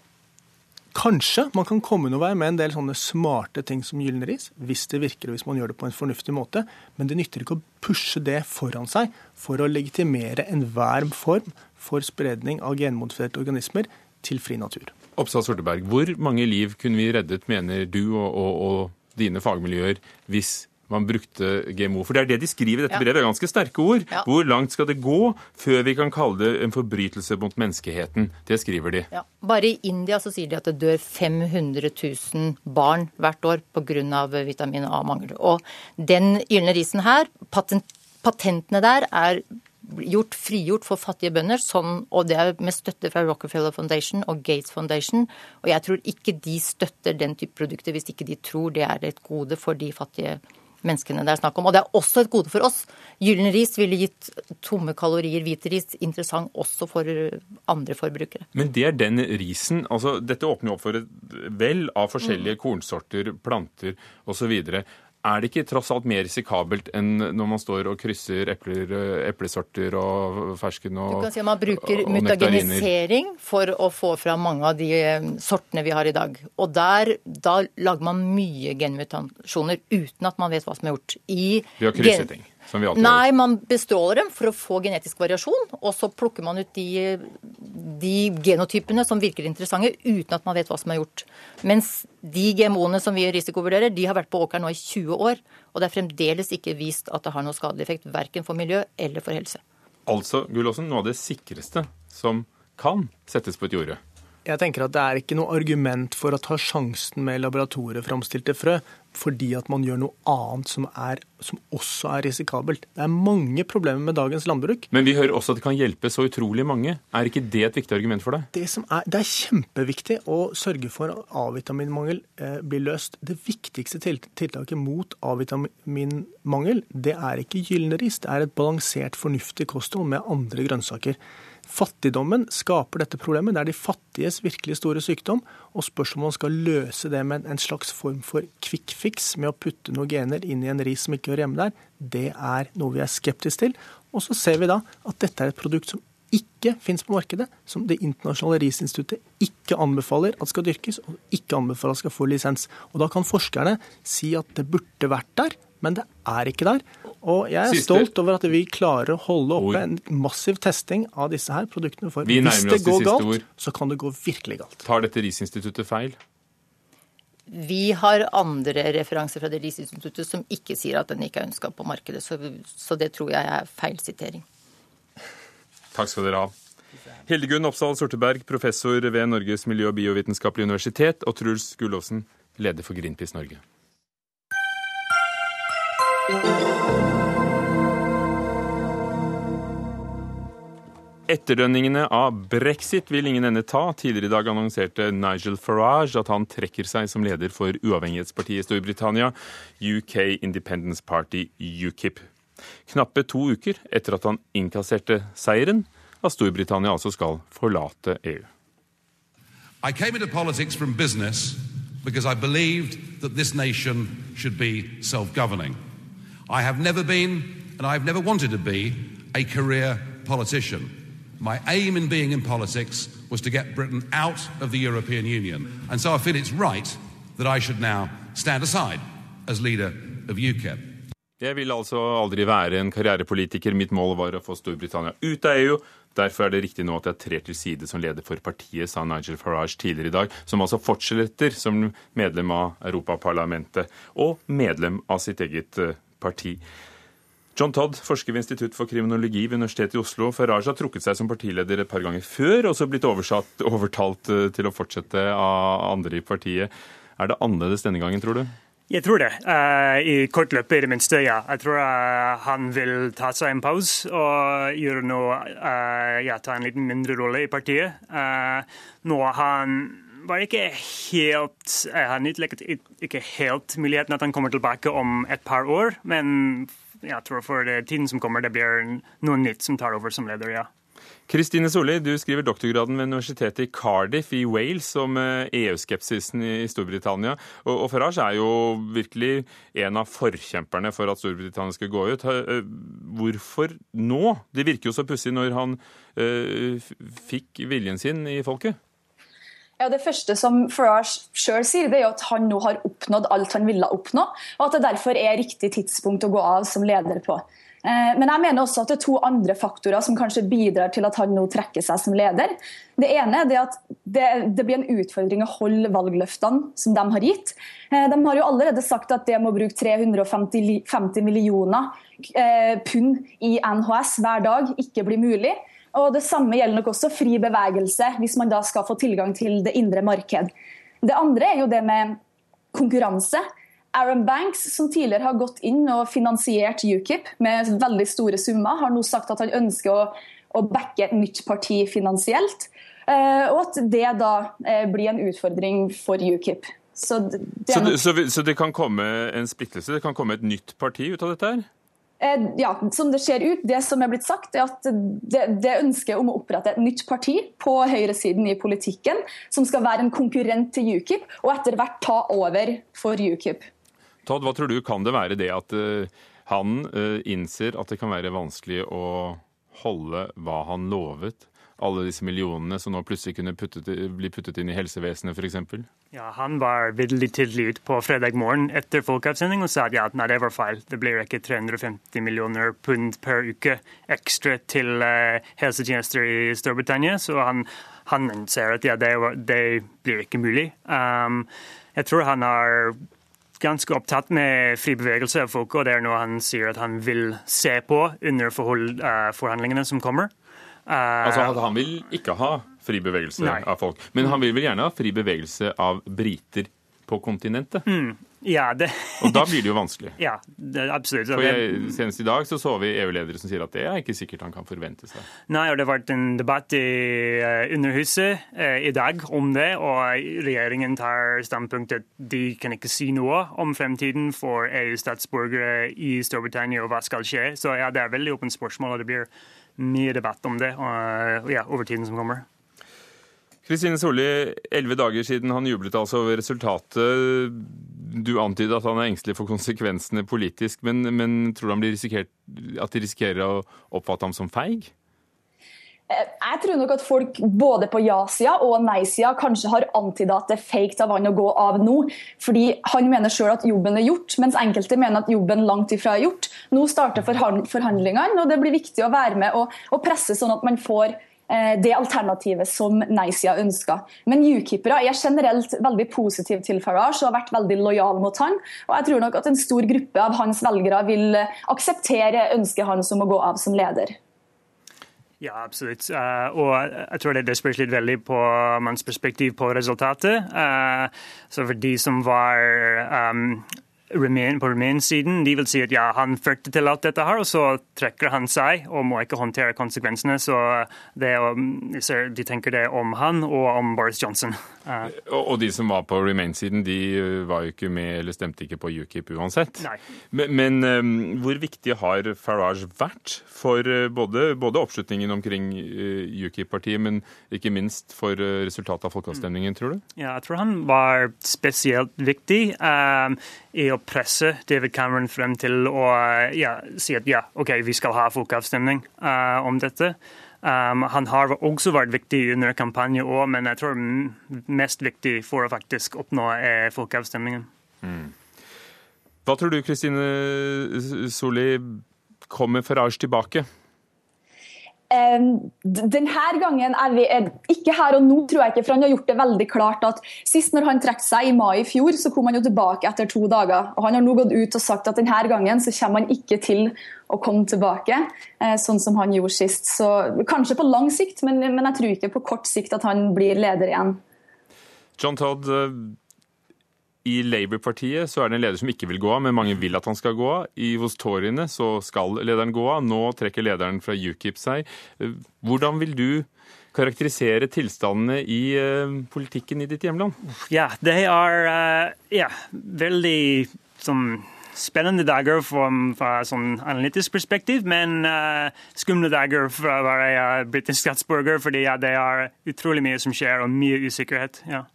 Kanskje man kan komme noen vei med en del sånne smarte ting som gyllen ris, hvis det virker og hvis man gjør det på en fornuftig måte, men det nytter ikke å pushe det foran seg for å legitimere enhver form for spredning av genmodifiserte organismer til fri natur. Oppsal Sorteberg, hvor mange liv kunne vi reddet, mener du og, og, og dine fagmiljøer, hvis man brukte GMO. For det er det de skriver i dette brevet. Det er ganske sterke ord. Ja. Hvor langt skal det gå før vi kan kalle det en forbrytelse mot menneskeheten? Det skriver de. Ja. Bare i India så sier de at det dør 500 000 barn hvert år pga. vitamin A-mangel. Og den gylne risen her, patent, patentene der er gjort frigjort for fattige bønder, sånn, og det er med støtte fra Rockefeller Foundation og Gates Foundation. Og jeg tror ikke de støtter den type produkter hvis ikke de tror det er et gode for de fattige bøndene menneskene det er snakk om. Og det er også et gode for oss. Gyllen ris ville gitt tomme kalorier hvit ris interessant også for andre forbrukere. Men det er den risen. altså Dette åpner opp for et vel av forskjellige mm. kornsorter, planter osv. Er det ikke tross alt mer risikabelt enn når man står og krysser epler, eplesorter og fersken og Du kan si at Man bruker mutagenisering for å få fram mange av de eh, sortene vi har i dag. Og der, Da lager man mye genmutasjoner uten at man vet hva som er gjort. I vi har kryssetting. Som vi alltid Nei, har man bestråler dem for å få genetisk variasjon, og så plukker man ut de, de genotypene som virker interessante, uten at man vet hva som er gjort. Mens de GMO-ene som vi risikovurderer, de har vært på åkeren nå i 20 år, og det er fremdeles ikke vist at det har noen skadelig effekt, verken for miljø eller for helse. Altså, Gullåsen, noe av det sikreste som kan settes på et jorde? Jeg tenker at Det er ikke noe argument for å ta sjansen med laboratorieframstilte frø, fordi at man gjør noe annet som, er, som, også er risikabelt. Det er mange problemer med dagens landbruk. Men vi hører også at det kan hjelpe så utrolig mange. Er ikke det et viktig argument for deg? Det, er, det er, kjempeviktig å sørge for at A-vitaminmangel eh, blir løst. Det viktigste tiltaket mot A-vitaminmangel, det er ikke gylne ris. Det er et balansert, fornuftig kosthold med andre grønnsaker. Fattigdommen skaper dette problemet. Det er de fattiges virkelig store sykdom. Og spørsmålet om man skal løse det med en slags form for quick fix med å putte noen gener inn i en ris som ikke hører hjemme der, det er noe vi er skeptiske til. Og så ser vi da at dette er et produkt som ikke finnes på markedet, som Det internasjonale risinstituttet ikke anbefaler at skal dyrkes, og ikke anbefaler at skal få lisens. Og Da kan forskerne si at det burde vært der, men det er ikke der. Og jeg er Siste. stolt over at vi klarer å holde oppe en massiv testing av disse her produktene. For hvis det går galt, ord. så kan det gå virkelig galt. Tar dette RIS-instituttet feil? Vi har andre referanser fra det RIS-instituttet som ikke sier at den ikke er ønska på markedet, så, så, det tror jeg er feil sitering. Takk skal dere ha. Hildegunn Oppsal Sorteberg, professor ved Norges miljø- og biovitenskapelige universitet, og Truls Gullåsen, leder for Greenpeace Norge. Etterdønningene av brexit vil ingen ende ta. Tidligere i dag annonserte Nigel Farage at han trekker seg som leder for uavhengighetspartiet i Storbritannia, UK Independence Party, UKIP. Knappe to uker etter at han innkasserte seieren, at Storbritannia altså skal forlate EU. I came into politics from business because I believed that this nation should be self-governing. I have never been, and I've never wanted to be, a career politician. My aim in being in politics was to get Britain out of the European Union. And so I feel it's right that I should now stand aside as leader of UKIP. Jeg vil altså aldri være en karrierepolitiker. Mitt mål var å få Storbritannia ut av EU. Derfor er det riktig nå at jeg trer til side som leder for partiet, sa Nigel Farage tidligere i dag, som altså fortsetter som medlem av Europaparlamentet og medlem av sitt eget eh, parti. John Todd, forsker ved Institutt for kriminologi ved Universitetet i Oslo. Farage har trukket seg som partileder et par ganger før, og så blitt oversatt, overtalt eh, til å fortsette av andre i partiet. Er det annerledes denne gangen, tror du? Jeg tror det. Uh, I kort løp i det minste, ja. Jeg tror uh, han vil ta seg en pause og gjøre noe Ja, ta en liten mindre rolle i partiet. nå har han var ikke helt Han utelukket ikke helt muligheten at han kommer tilbake om et par år, men jeg tror for tiden som kommer, det blir noe nytt som tar over som leder, ja. Kristine Solli, du skriver doktorgraden ved universitetet i Cardiff i Wales om EU-skepsisen i Storbritannia. Og Farage er jo virkelig en av forkjemperne for at Storbritannia skal gå ut. Hvorfor nå? Det virker jo så pussig når han fikk viljen sin i folket. Ja, Det første som Farage sjøl sier, det er jo at han nå har oppnådd alt han ville oppnå, og at det derfor er riktig tidspunkt å gå av som leder på. Eh, men jeg mener også at det er to andre faktorer som kanskje bidrar til at han nå trekker seg som leder. Det ene er at det, det, blir en utfordring å holde valgløftene som de har gitt. Eh, de har jo allerede sagt at det må bruke 350 millioner eh, pund i NHS hver dag ikke blir mulig. Og Det samme gjelder nok også fri bevegelse, hvis man da skal få tilgang til det indre marked. Det andre er jo det med konkurranse. Aaron Banks, som tidligere har gått inn og finansiert UKIP med veldig store summer, har nå sagt at han ønsker å, å backe et nytt parti finansielt. Eh, og at det da eh, blir en utfordring for UKIP. Så det, så, så, så det kan komme en splittelse? Det kan komme et nytt parti ut av dette her? Eh, ja, som det ser ut, det som er blitt sagt, er at det, det ønsket om å opprette et nytt parti på høyresiden i politikken, som skal være en konkurrent til UKIP, og etter hvert ta over for UKIP. Todd, hva tror du kan det være det at uh, han uh, innser at det kan være vanskelig å holde hva han lovet? Alle disse millionene som nå plutselig kunne puttet, bli puttet inn i helsevesenet f.eks.? Ja, han var veldig tidlig ute på fredag morgen etter folkeavsending og sa at ja, nei, det var feil. Det blir ikke 350 millioner pund per uke ekstra til uh, helsetjenester i Storbritannia. Så han, han ser at ja, det, det blir ikke mulig. Um, jeg tror han har ganske opptatt med fri bevegelse av folk, og det er noe han sier at han vil se på under uh, forhandlingene som kommer. Altså Han vil ikke ha fri bevegelse nei. av folk, men han vil vel gjerne ha fri bevegelse av briter på kontinentet? Mm. Ja, det... og da blir det jo vanskelig. Ja, det, absolutt. For jeg, Senest i dag så, så vi EU-ledere som sier at det er ikke sikkert han kan forvente seg. Nei, og det har vært en debatt i uh, Underhuset uh, i dag om det, og regjeringen tar standpunkt at de kan ikke si noe om fremtiden for EU-statsborgere i Storbritannia og hva skal skje. Så ja, det er veldig åpent spørsmål, og det blir mye debatt om det og, ja, over tiden som kommer. Kristine Solli, elleve dager siden han jublet altså over resultatet. Du antyder at han er engstelig for konsekvensene politisk, men, men tror du at de risikerer å oppfatte ham som feig? Jeg tror nok at folk både på ja-sida og nei-sida kanskje har antyda at det er fake av han å gå av nå. Fordi han mener sjøl at jobben er gjort, mens enkelte mener at jobben langt ifra er gjort. Nå starter forhandlingene, og det blir viktig å være med og, og presse sånn at man får Eh, det alternativet som nei-sida ønsker. Men UKIP-ere er generelt veldig positive til Farage og har vært veldig lojale mot han. Og jeg tror nok at en stor gruppe av hans velgere vil akseptere ønsket hans om å gå av som leder. Ja, absolutt. Uh, og jeg tror det, spørs litt veldig på manns perspektiv på resultatet. Uh, så for de som var um, Remain, på Remain-siden. De vil si at ja, han førte til alt dette her, og så trekker han seg og må ikke håndtere konsekvensene. Så det, de tenker det om han og om Boris Johnson. Uh. Og, de som var på Remain-siden, de uh, var jo ikke med eller stemte ikke på UKIP uansett. Nei. Men, men um, hvor viktig har Farage vært for både, både oppslutningen omkring UKIP-partiet, men ikke minst for resultatet av folkeavstemningen, tror du? Ja, jeg tror han var spesielt viktig um, i å presse David Cameron frem til å ja, si at ja, OK, vi skal ha folkeavstemning uh, om dette. Um, han har også vært viktig under kampanjen òg, men jeg tror mest viktig for å faktisk oppnå er folkeavstemningen. Mm. Hva tror du, Kristine Solli, kommer Farage tilbake? Denne gangen er vi ikke her og nå, tror jeg ikke, for han har gjort det veldig klart at sist når han trakk seg i mai i fjor, så kom han jo tilbake etter to dager. Og Han har nå gått ut og sagt at denne gangen så kommer han ikke til å komme tilbake, eh, sånn som han gjorde sist. Så Kanskje på lang sikt, men, men jeg tror ikke på kort sikt at han blir leder igjen. John Todd, eh, i Labour-partiet så er det en leder som ikke vil gå av, men mange vil at han skal gå av. I hos Toryene så skal lederen gå av. Nå trekker lederen fra UKIP seg. Hvordan vil du karakterisere tilstandene i uh, politikken i ditt hjemland? Ja, det er uh, ja, veldig som spennende dager fra, fra sånn analytisk perspektiv, men uh, skumle dager fra å være britisk statsborger, fordi ja, det er utrolig mye som skjer, og mye usikkerhet. ja.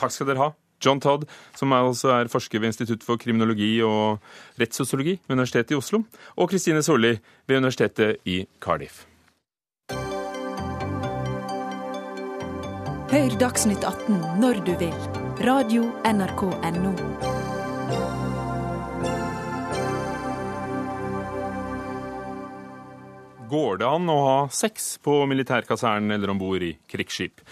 Takk skal dere ha. John Todd, som er, altså er forsker ved Institutt for kriminologi og rettssosiologi ved Universitetet i Oslo, og Kristine Solli ved Universitetet i Cardiff. Hør Dagsnytt 18 når du vil. Radio NRK Radio.nrk.no. Går det an å ha sex på militærkasernen eller om bord i krigsskip?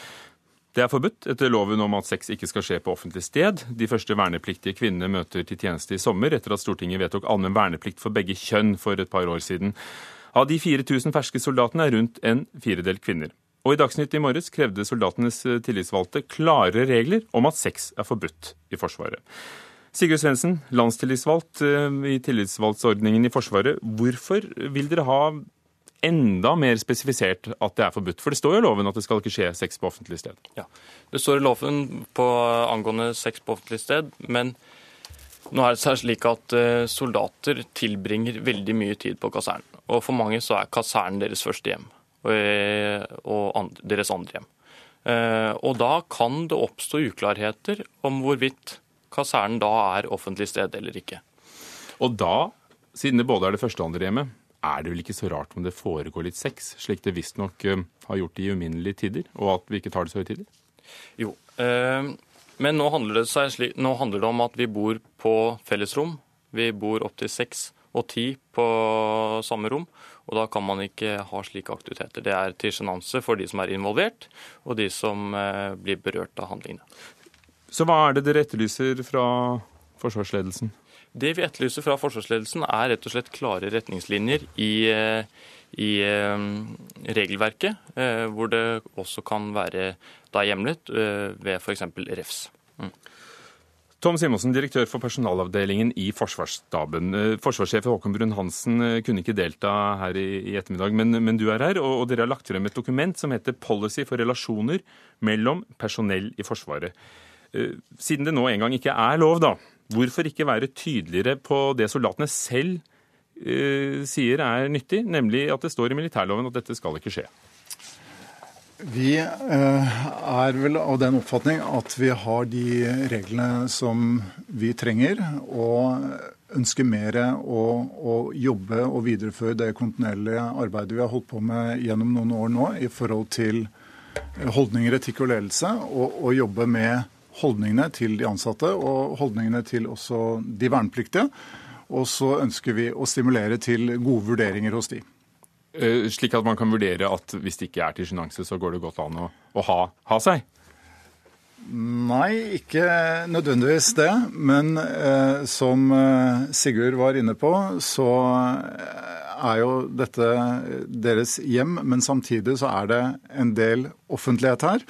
Det er forbudt etter loven om at sex ikke skal skje på offentlig sted. De første vernepliktige kvinnene møter til tjeneste i sommer, etter at Stortinget vedtok allmenn verneplikt for begge kjønn for et par år siden. Av de 4000 ferske soldatene er rundt en firedel kvinner. Og i Dagsnytt i morges krevde soldatenes tillitsvalgte klare regler om at sex er forbudt i Forsvaret. Sigurd Svendsen, landstillitsvalgt eh, i tillitsvalgtsordningen i Forsvaret. Hvorfor vil dere ha enda mer spesifisert at det er forbudt? For det står jo i loven at det skal ikke skje sex på offentlig sted. Ja, Det står i loven på angående sex på offentlig sted, men nå er det slik at eh, soldater tilbringer veldig mye tid på kasernen. Og for mange så er kasernen deres første hjem, og eh, deres andre hjem. Eh, og da kan det oppstå uklarheter om hvorvidt kasernen da er offentlig sted eller ikke. Og da, siden det både er det første og andre hjemmet, er det vel ikke så rart om det foregår litt sex, slik det visstnok uh, har gjort i uminnelige tider, og at vi ikke tar det så høytidelig? Jo, uh, men nå handler, slik, nå handler, det om at vi bor på fellesrom. Vi bor opptil seks og ti på samme rom, og da kan man ikke ha slike aktiviteter. Det er til sjenanse for de som er involvert, og de som uh, blir berørt av handlingene. Så hva er det dere etterlyser fra forsvarsledelsen? Det vi etterlyser fra forsvarsledelsen, er rett og slett klare retningslinjer i, eh, i eh, regelverket, eh, hvor det også kan være da hjemlet ved f.eks. refs. Mm. Tom Simonsen, direktør for personalavdelingen i Forsvarsstaben. Forsvarssjef Håkon Brun-Hansen kunne ikke delta her i, ettermiddag, men, men, du er her. Og, og, dere har lagt frem et dokument som heter 'Policy for relasjoner mellom personell i Forsvaret'. Siden det nå engang ikke er lov, da, Hvorfor ikke være tydeligere på det soldatene selv uh, sier er nyttig, nemlig at det står i militærloven at dette skal ikke skje? Vi uh, er vel av den oppfatning at vi har de reglene som vi trenger, og ønsker mer å, å jobbe og videreføre det kontinuerlige arbeidet vi har holdt på med gjennom noen år nå i forhold til holdninger, etikk og ledelse, og, og jobbe med holdningene til de ansatte og holdningene til også de vernepliktige. Og så ønsker vi å stimulere til gode vurderinger hos de. Eh, slik at man kan vurdere at hvis det ikke er til sjenanse, så går det godt an å, å ha, ha, seg? Nei, ikke nødvendigvis det. Men eh, som eh, Sigurd var inne på, så eh, er jo dette deres hjem. Men samtidig så er det en del offentlighet her.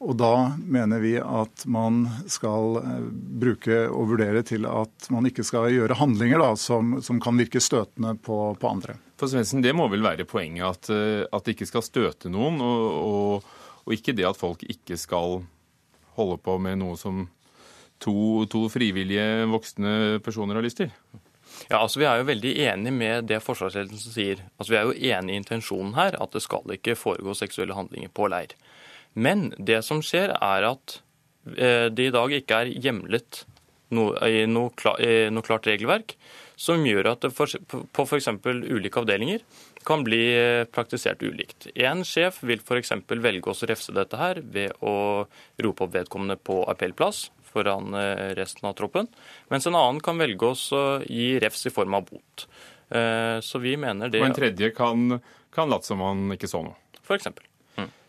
Og da mener vi at man skal eh, bruke og vurdere til at man ikke skal gjøre handlinger da, som, som, kan virke støtende på, på andre. For Svendsen, Det må vel være poenget at, eh, at det ikke skal støte noen, og, og, og, ikke det at folk ikke skal holde på med noe som to, to frivillige voksne personer har lyst til? Ja, altså Vi er jo veldig enig med det forsvarsledelsen sier. Altså Vi er jo enig i intensjonen her, at det skal ikke foregå seksuelle handlinger på leir. Men det som skjer, er at eh, det i dag ikke er hjemlet i noe, klart regelverk som gjør at det for, på f.eks. ulike avdelinger kan bli eh, praktisert ulikt. En sjef vil f.eks. velge å refse dette her ved å rope opp vedkommende på appellplass foran eh, resten av troppen, mens en annen kan velge å gi refs i form av bot. Så vi mener det Og en tredje kan, kan late som han ikke så noe? For eksempel.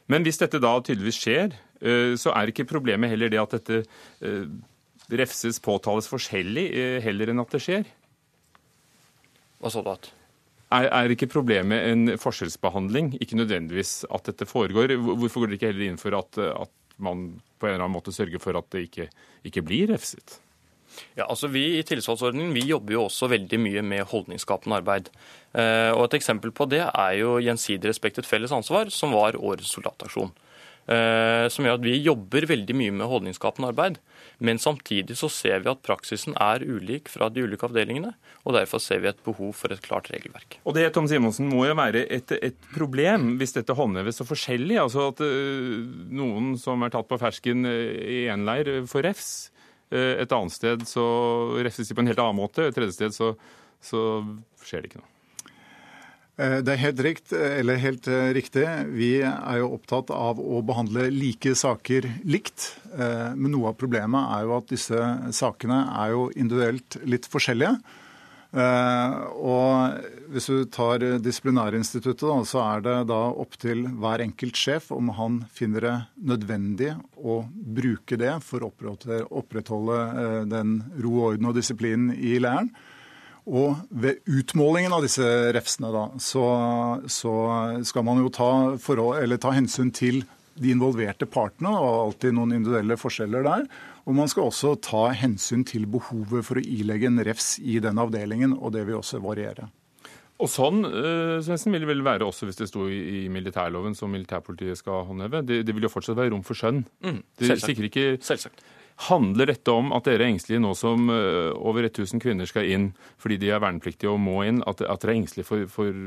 Men hvis dette da tydeligvis skjer, eh, så er ikke problemet heller det at dette eh, refses, påtales forskjellig, eh, heller enn at det skjer? Hva sa du at? Er, er ikke problemet en forskjellsbehandling, ikke nødvendigvis at dette foregår? Hvorfor går dere ikke heller inn for at, at man på en eller annen måte sørger for at det ikke, ikke blir refset? Ja, altså Vi i Tillitsvalgtsordningen vi jobber jo også veldig mye med holdningsskapende arbeid. Eh, og Et eksempel på det er jo Gjensidig respekt et felles ansvar, som var årets soldataksjon. Eh, som gjør at vi jobber veldig mye med holdningsskapende arbeid. Men samtidig så ser vi at praksisen er ulik fra de ulike avdelingene. og Derfor ser vi et behov for et klart regelverk. Og Det Tom Simonsen, må jo være et, et problem hvis dette håndheves så forskjellig. Altså at uh, noen som er tatt på fersken i én leir, får refs. Uh, et annet sted så refses de på en helt annen måte. Et tredje sted så, så skjer det ikke noe. Eh, det er helt, rikt, helt eh, riktig. Vi er jo opptatt av å behandle like saker likt. Eh, men noe av problemet er jo at disse sakene er jo individuelt litt forskjellige. Og hvis du tar disiplinærinstituttet, så er det da opp til hver enkelt sjef om han finner det nødvendig å bruke det for å opprettholde den ro, orden og disiplinen i leiren. Og ved utmålingen av disse refsene da, så, så skal man jo ta, forhold, ta, hensyn til de involverte partene, og alltid noen individuelle forskjeller der. Og man skal også ta hensyn til behovet for å ilegge en refs i den avdelingen, og det vil også variere. Og sånn Svensen, Svendsen, vil det vel være også hvis det sto i, militærloven som militærpolitiet skal håndheve. Det, det, vil jo fortsatt være rom for skjønn. Mm, selvsagt. Ikke... selvsagt. Handler dette om at dere er engstelige nå som eh, over 1000 kvinner skal inn fordi de er vernepliktige og må inn, at, at dere er engstelige for, for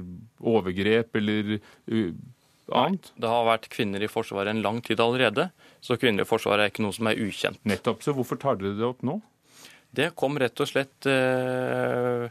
overgrep eller uh, annet? Nei, det har vært kvinner i Forsvaret en lang tid allerede, så kvinnelig forsvar er ikke noe som er ukjent. Nettopp, Så hvorfor tar dere det opp nå? Det kom rett og slett eh,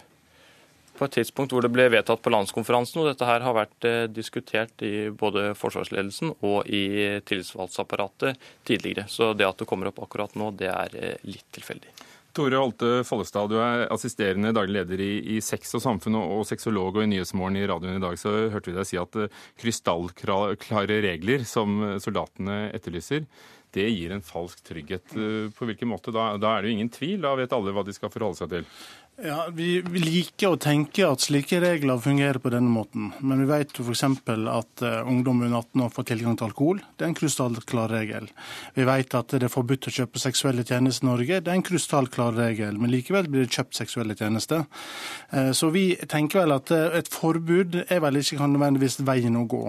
på et tidspunkt hvor det ble vedtatt på landskonferansen. og Dette her har vært eh, diskutert i både forsvarsledelsen og i tillitsvalgtapparatet tidligere. Så det at det kommer opp akkurat nå, det er eh, litt tilfeldig. Tore Holte Follestad, du er assisterende daglig leder i, i Sex og samfunn og, og sexolog, og i Nyhetsmorgen i radioen i dag så hørte vi deg si at uh, krystallklare regler som soldatene etterlyser, det gir en falsk trygghet. Uh, på hvilken måte? Da, da er det jo ingen tvil, da vet alle hva de skal forholde seg til. Ja, vi, liker å tenke at slike regler fungerer på denne måten. Men vi vet jo f.eks. at uh, ungdom under 18 år får tilgang til alkohol. Det er en krystallklar regel. Vi vet at det er forbudt å kjøpe seksuelle tjenester i Norge. Det er en krystallklar regel. Men likevel blir det kjøpt seksuelle tjenester. Uh, så vi tenker vel at et forbud er vel ikke nødvendigvis veien å gå.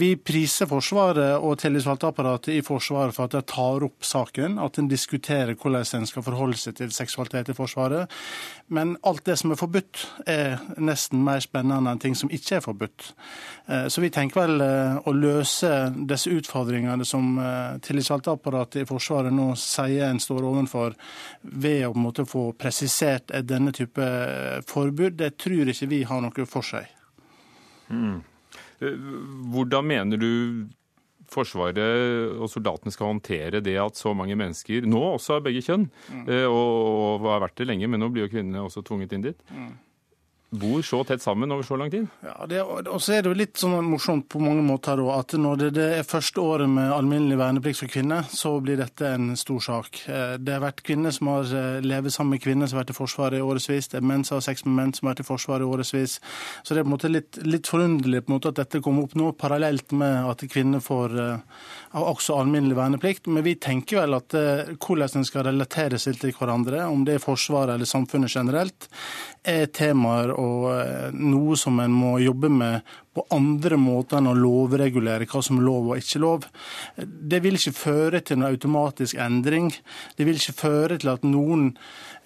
Vi priser Forsvaret og tillitsvalgteapparatet i Forsvaret for at de tar opp saken, at en diskuterer hvordan en skal forholde seg til seksualitet i Forsvaret. Men alt det som er forbudt, er nesten mer spennende enn ting som ikke er forbudt. Eh, så vi tenker vel eh, å løse disse utfordringene som tillitsvalgteapparatet i Forsvaret nå sier en står overfor, ved å på en måte få presisert denne type forbud. Det tror ikke vi har noe for seg. Mm. Hvordan mener du Forsvaret og soldatene skal håndtere det at så mange mennesker, nå også av begge kjønn, mm. Eh, og, og har vært det lenge, men nå blir jo kvinnene også tvunget inn dit. Mm bor så tett sammen over så lang tid? Ja, det, og så er det jo litt sånn morsomt på mange måter da, at når det, det, er første året med alminnelig verneplikt for kvinner, så blir dette en stor sak. Eh, det har vært kvinner som har eh, levd sammen med kvinner som har vært i Forsvaret i årevis. Det er menn som har sex med menn som har vært i Forsvaret i årevis. Så det er på en måte litt, litt forunderlig på en måte at dette kommer opp nå, parallelt med at kvinner får uh, også alminnelig verneplikt. Men vi tenker vel at uh, hvordan en skal relatere seg til hverandre, om det er Forsvaret eller samfunnet generelt, er temaer og eh, noe som en må jobbe med på andre måter enn å lovregulere hva som er lov og ikke lov. Det vil ikke føre til noen automatisk endring. Det vil ikke føre til at noen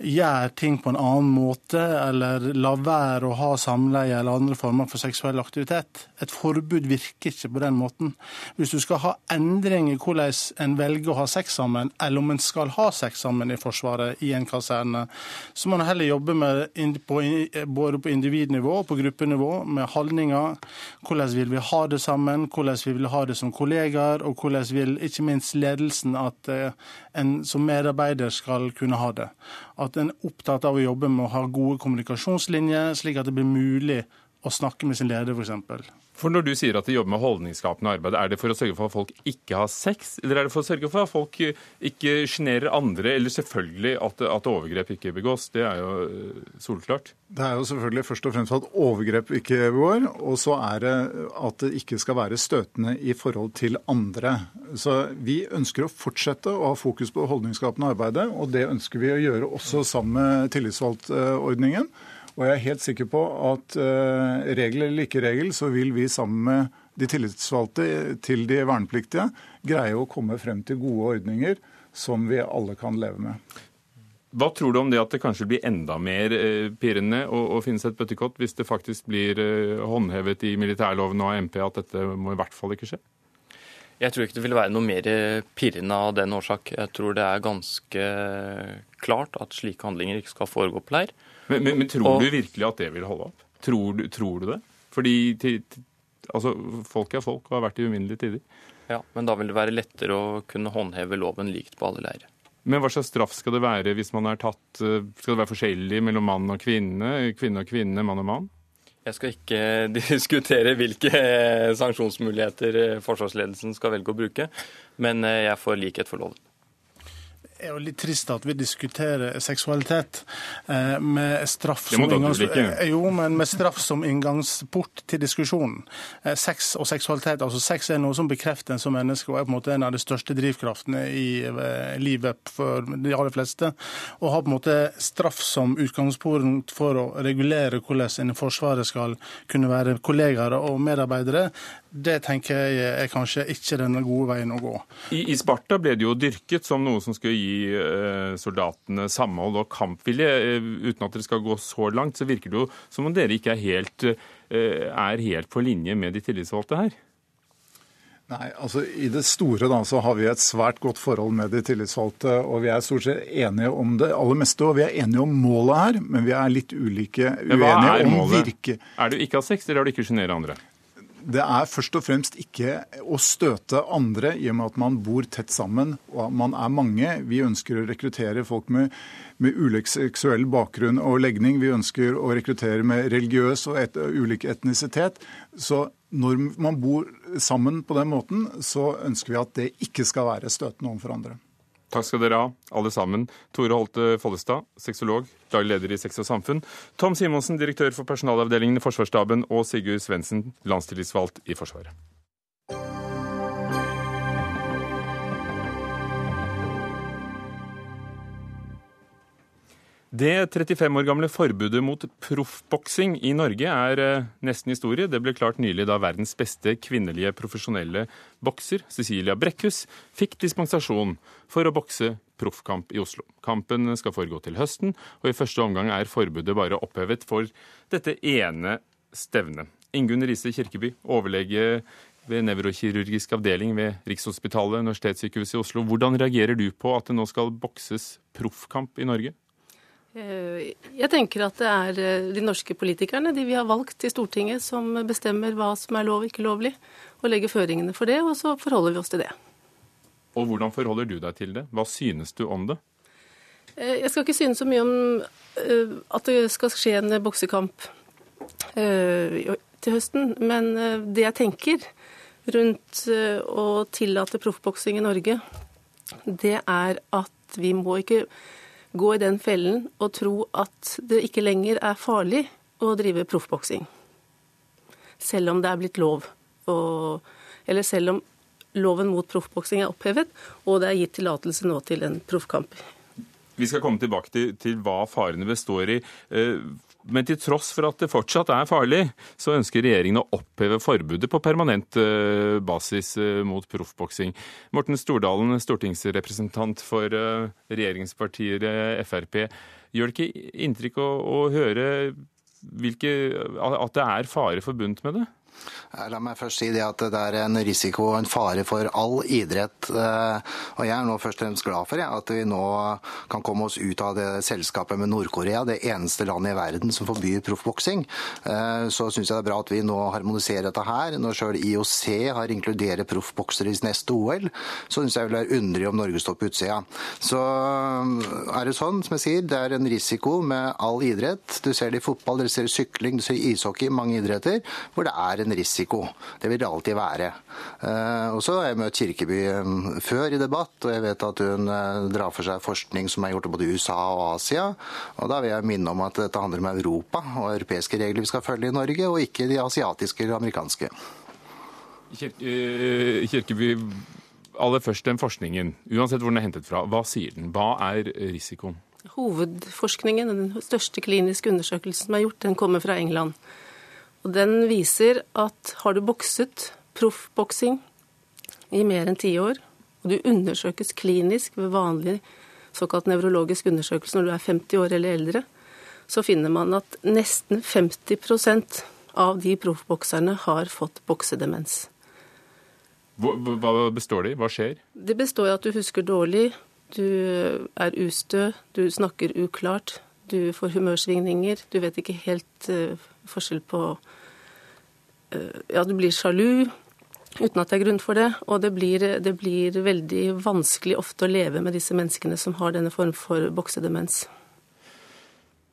gjør ting på en annen måte, eller lar være å ha samleie eller andre former for seksuell aktivitet. Et forbud virker ikke på den måten. Hvis du skal ha endring i hvordan en velger å ha sex sammen, eller om en skal ha sex sammen i Forsvaret i en kaserne, så må en heller jobbe med, både på individnivå og på gruppenivå med holdninger. Hvordan vil vi ha det sammen, hvordan vi vil ha det som kollegaer, og hvordan vil ikke minst ledelsen at eh, en som medarbeider skal kunne ha det. At en er opptatt av å jobbe med å ha gode kommunikasjonslinjer, slik at det blir mulig å snakke med sin leder, f.eks. For Når du sier at de jobber med holdningsskapende arbeid, er det for å sørge for at folk ikke har sex, eller er det for å sørge for at folk ikke sjenerer andre, eller selvfølgelig at, at, overgrep ikke begås? Det er jo eh, solklart. Det er jo selvfølgelig først og fremst at overgrep ikke begår, og så er det at det ikke skal være støtende i forhold til andre. Så vi ønsker å fortsette å ha fokus på holdningsskapende arbeidet, og det ønsker vi å gjøre også sammen med tillitsvalgtordningen. Og jeg er helt sikker på at uh, regel eller ikke regel, så vil vi sammen med de tillitsvalgte til de vernepliktige greie å komme frem til gode ordninger som vi alle kan leve med. Hva tror du om det at det kanskje blir enda mer eh, pirrende å, å finnes et bøttekott hvis det faktisk blir eh, håndhevet i militærloven og MP at dette må i hvert fall ikke skje? Jeg tror ikke det vil være noe mer pirrende av den årsak. Jeg tror det er ganske klart at slike handlinger ikke skal foregå på leir. Men, men, men tror og, du virkelig at det vil holde opp? Tror du, tror du det? Fordi til, til, altså, folk er folk og har vært i uminnelige tider. Ja, men da vil det være lettere å kunne håndheve loven likt på alle leirer. Men hva slags straff skal det være hvis man er tatt eh, Skal det være forskjellig mellom mann og kvinne? Kvinne og kvinne, mann og mann? Jeg skal ikke diskutere hvilke eh, sanksjonsmuligheter eh, forsvarsledelsen skal velge å bruke, men jeg får likhet for loven er jo litt trist at vi diskuterer seksualitet eh, med straff som, inngangs... Eh, jo, men med straff som inngangsport til diskusjonen. Eh, sex og seksualitet, altså Sex er noe som bekrefter en som menneske og er på en måte en av de største drivkraftene i livet for de aller fleste. Å ha på en måte straff som utgangspunkt for å regulere hvordan en i Forsvaret skal kunne være kollegaer og medarbeidere, det tenker jeg er kanskje ikke den gode veien å gå. I, I, Sparta ble det jo dyrket som noe som skulle gi eh, soldatene samhold og kampvilje. Eh, uten at dere skal gå så langt, så virker det jo som om dere ikke er helt, eh, er helt på linje med de tillitsvalgte her. Nei, altså I det store da, så har vi et svært godt forhold med de tillitsvalgte. og Vi er stort sett enige om det aller meste. og Vi er enige om målet her, men vi er litt ulike uenige om virke... Er du ikke av sex, eller har du ikke sjenere andre? Det er først og fremst ikke å støte andre, i og med at man bor tett sammen og man er mange. Vi ønsker å rekruttere folk med, med ulik seksuell bakgrunn og legning. Vi ønsker å rekruttere med religiøs og et, ulik etnisitet. Så når man bor sammen på den måten, så ønsker vi at det ikke skal være støtende overfor andre. Takk skal dere ha, alle sammen. Tore Holte Follestad, sexolog, daglig leder i Sex og Samfunn. Tom Simonsen, direktør for personalavdelingen i Forsvarsstaben. Og Sigurd Svendsen, landstillitsvalgt i Forsvaret. Det 35 år gamle forbudet mot proffboksing i Norge er eh, nesten historie. Det ble klart nylig da verdens beste kvinnelige profesjonelle bokser, Cecilia Brekkhus, fikk dispensasjon for å bokse proffkamp i Oslo. Kampen skal foregå til høsten, og i første omgang er forbudet bare opphevet for dette ene stevnet. Ingunn Riise Kirkeby, overlege ved nevrokirurgisk avdeling ved Rikshospitalet, Universitetssykehuset i Oslo. Hvordan reagerer du på at det nå skal bokses proffkamp i Norge? Eh, jeg tenker at det er eh, de norske politikerne, de vi har valgt i Stortinget, som bestemmer hva som er lov og ikke lovlig, og legger føringene for det, og så forholder vi oss til det. Og hvordan forholder du deg til det? Hva synes du om det? Eh, jeg skal ikke synes så mye om at det skal skje en boksekamp til høsten, men det jeg tenker rundt å tillate proffboksing i Norge, det er at vi må ikke gå i den fellen og tro at det ikke lenger er farlig å drive proffboksing. Selv om det er blitt lov. Og, eller selv om loven mot proffboksing er opphevet, og det er gitt tillatelse nå til en proffkamp. Vi skal komme tilbake til, til hva farene består i. Men til tross for at det fortsatt er farlig, så ønsker regjeringen å oppheve forbudet på permanent eh, basis eh, mot proffboksing. Morten Stordalen, stortingsrepresentant for eh, regjeringspartiet Frp. Gjør det ikke inntrykk å, å høre hvilke, at det er fare forbundet med det? Eh, la meg først si det at det er en risiko og en fare for all idrett. Eh, og jeg er nå først og fremst glad for at vi nå kan komme oss ut av det selskapet med Nord-Korea, det eneste landet i verden som forbyr proffboksing. Eh, så syns jeg det er bra at vi nå harmoniserer dette her. Når sjøl IOC har inkludert proffboksere i neste OL, så syns jeg det er underlig om Norge står på utsida. Så er det sånn, som jeg sier, det er en risiko med all idrett. Du ser det i fotball, du ser det i sykling, du ser i ishockey, mange idretter, hvor det er en risiko. Det vil det alltid være. Eh, og så har jeg møtt Kirkeby eh, før i debatt, og jeg vet at hun eh, drar for seg forskning som er gjort både i USA og Asia. Og da vil jeg minne om at dette handler om Europa og europeiske regler vi skal følge i Norge, og ikke de asiatiske eller amerikanske. Kirkeby, aller først den forskningen. Uansett hvor den er hentet fra, hva sier den? Hva er risikoen? Hovedforskningen, den største kliniske undersøkelsen som er gjort, den kommer fra England. Og Den viser at har du bokset proffboksing i mer enn ti år, og du undersøkes klinisk ved vanlig såkalt nevrologisk undersøkelse når du er 50 år eller eldre, så finner man at nesten 50% av de proffbokserne har fått boksedemens. Hva består det i? Hva skjer? Det består i at du husker dårlig, du er ustø, du snakker uklart, du får humørsvingninger, du vet ikke helt uh, forskjell på uh, Ja, du blir sjalu uten at det er grunn for det, og det blir, det blir veldig vanskelig ofte å leve med disse menneskene som har denne form for boksedemens.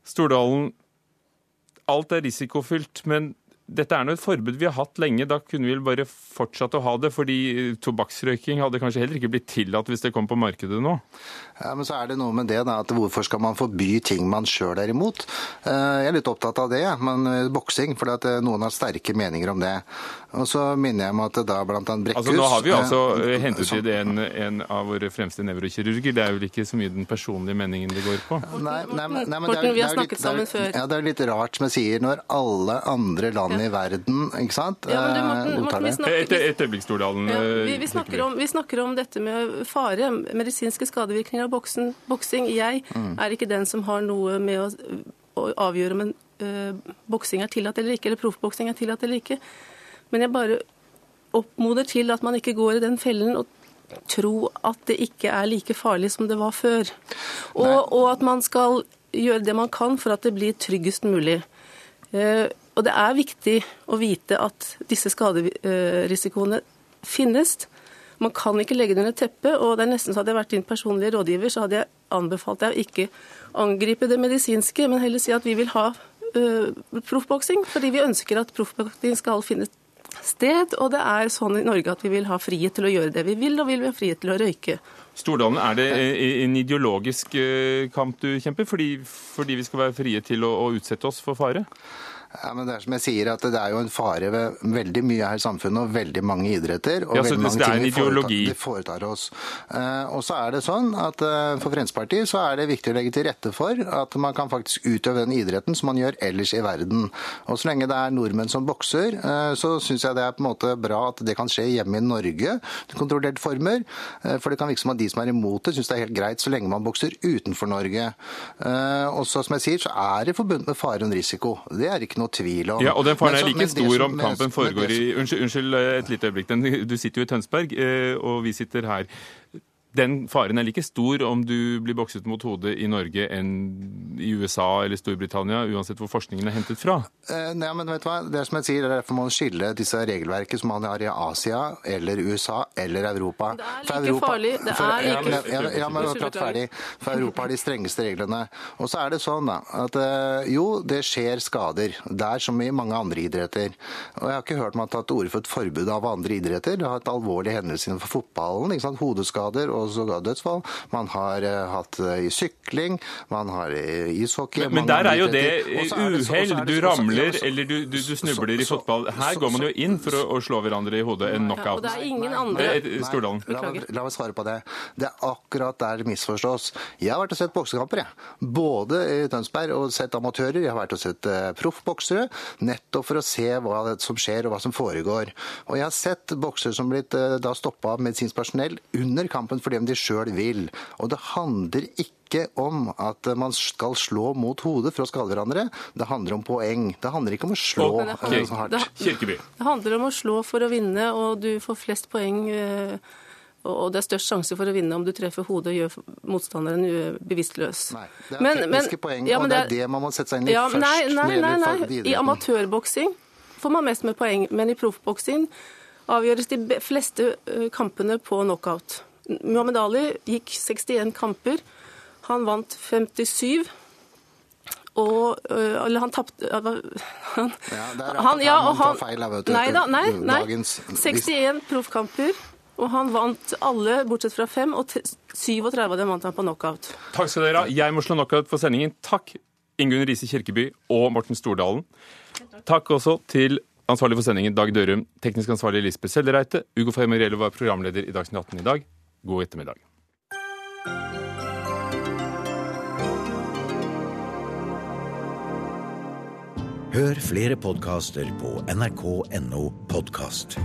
Stordalen, alt er risikofylt, men dette er nå et forbud vi har hatt lenge. Da kunne vi bare fortsatt å ha det. fordi tobakksrøyking hadde kanskje heller ikke blitt tillatt hvis det kom på markedet nå? Ja, Men så er det noe med det da, at hvorfor skal man forby ting man sjøl er imot? Eh, jeg er litt opptatt av det, men eh, boksing, fordi at eh, noen har sterke meninger om det. Og så minner jeg om at det da blant annet Brekkhus Altså Nå har vi altså hentet ut en, en, av våre fremste nevrokirurger. Det er vel ikke så mye den personlige meningen det går på? Nei, nei, nei men det er, vi har snakket sammen før. Ja, Det er litt rart som jeg sier, når alle andre land i verden, ikke sant? Ja, men du, Morten, Morten, vi snakker, et, et øyeblikk, Stordalen. Ja, vi, vi, snakker om, vi, snakker om, dette med fare, medisinske skadevirkninger av boksen, boksing. Jeg mm. er ikke den som har noe med å, å avgjøre om en uh, boksing er tillatt eller ikke, eller proffboksing er tillatt eller ikke. Men jeg bare oppmoder til at man ikke går i den fellen og tro at det ikke er like farlig som det var før. Og, og at man skal gjøre det man kan for at det blir tryggest mulig. Uh, og det er viktig å vite at disse skaderisikoene finnes. Man kan ikke legge det under teppet, og det er nesten så hadde jeg vært din personlige rådgiver, så hadde jeg anbefalt deg å ikke angripe det medisinske, men heller si at vi vil ha uh, proffboksing, fordi vi ønsker at proffboksing skal finne sted. Og det er sånn i Norge at vi vil ha frihet til å gjøre det vi vil, og vi vil ha frihet til å røyke. Stordalen, er det en ideologisk eh, kamp du kjemper, fordi, fordi vi skal være frie til å, å utsette oss for fare? Ja, men Det er som jeg sier, at det er jo en fare ved veldig mye her i samfunnet og veldig mange idretter. og ja, veldig mange ting vi foretar, vi foretar oss. Uh, og så er det sånn at uh, For Fremskrittspartiet så er det viktig å legge til rette for at man kan faktisk utøve den idretten som man gjør ellers i verden. Og Så lenge det er nordmenn som bokser, uh, så syns jeg det er på en måte bra at det kan skje hjemme i Norge i kontrollerte former. For det kan virke som at de som er imot det, syns det er helt greit så lenge man bokser utenfor Norge. Og så som jeg sier, så er det forbundet med fare og risiko. Det er ikke noe noe tvil om. Ja, og Den faren er like stor om kampen foregår i Unnskyld, unnskyld et lite øyeblikk. Du sitter jo i Tønsberg, eh, og vi sitter her den faren er like stor om du blir bokset mot hodet i Norge enn i USA eller Storbritannia, uansett hvor forskningen er hentet fra? Eh, nei, men vet du hva? Det er som jeg sier, det er derfor man skiller disse regelverket som man har i Asia eller USA eller Europa. Det er like Europa, farlig. Det er like ja, men, ja, ja, men akkurat ferdig. For Europa har de strengeste reglene. Og så er det sånn da, at eh, jo, det skjer skader. Der som i mange andre idretter. Og jeg har ikke hørt man har tatt til orde for et forbud av andre idretter. Det har hatt alvorlige hendelser innenfor fotballen. ikke sant? Hodeskader og sågar dødsfall. Man har uh, hatt det i sykling, man har i ishockey Men, men der er jo det uhell. Du ramler eller du, du, du snubler i fotball. Her går man jo inn for å, å slå hverandre i hodet. En knockout. Ja, og det er ingen andre Stordalen. La, la meg svare på det. Det er akkurat der det misforstås. Jeg har vært og sett boksekamper, jeg. Både i Tønsberg og sett amatører. Jeg har vært og sett uh, proffboksere. Nettopp for å se hva som skjer og hva som foregår. Og jeg har sett boksere som blitt uh, da stoppa av medisinsk personell under kampen fordi de sjøl vil. Og det handler ikke om at man skal slå mot hodet for å skade hverandre. Det handler om poeng. Det handler ikke om å slå okay. så hardt. Det, det handler om å slå for å vinne, og du får flest poeng. Eh, og det er størst sjanse for å vinne om du treffer hodet og gjør motstanderen bevisstløs. Nei, det er men, tekniske men, poeng, ja, og det er det man må sette seg inn i ja, først. Nei, nei, nei, nei. I amatørboksing får man mest med poeng, men i proffboksing avgjøres de fleste eh, kampene på knockout. Muhammed Ali gikk 61 kamper. Han vant 57. Og øh, Eller han tapte han, Ja, der han, ja, og han, feil, vet du, nei da, nei. nei. 61 proffkamper. Og han vant alle bortsett fra fem, og 37 av dem vant han på knockout. Takk skal dere ha. Jeg må slå knockout for sendingen. Takk, Ingunn Riise Kirkeby og Morten Stordalen. Takk også til ansvarlig for sendingen Dag Dørum, teknisk ansvarlig Lisbeth Sellereite. Ugo Fermariello var programleder i Dagsnytt 18 i dag. God ettermiddag. Hør flere podkaster på nrk.no podkast.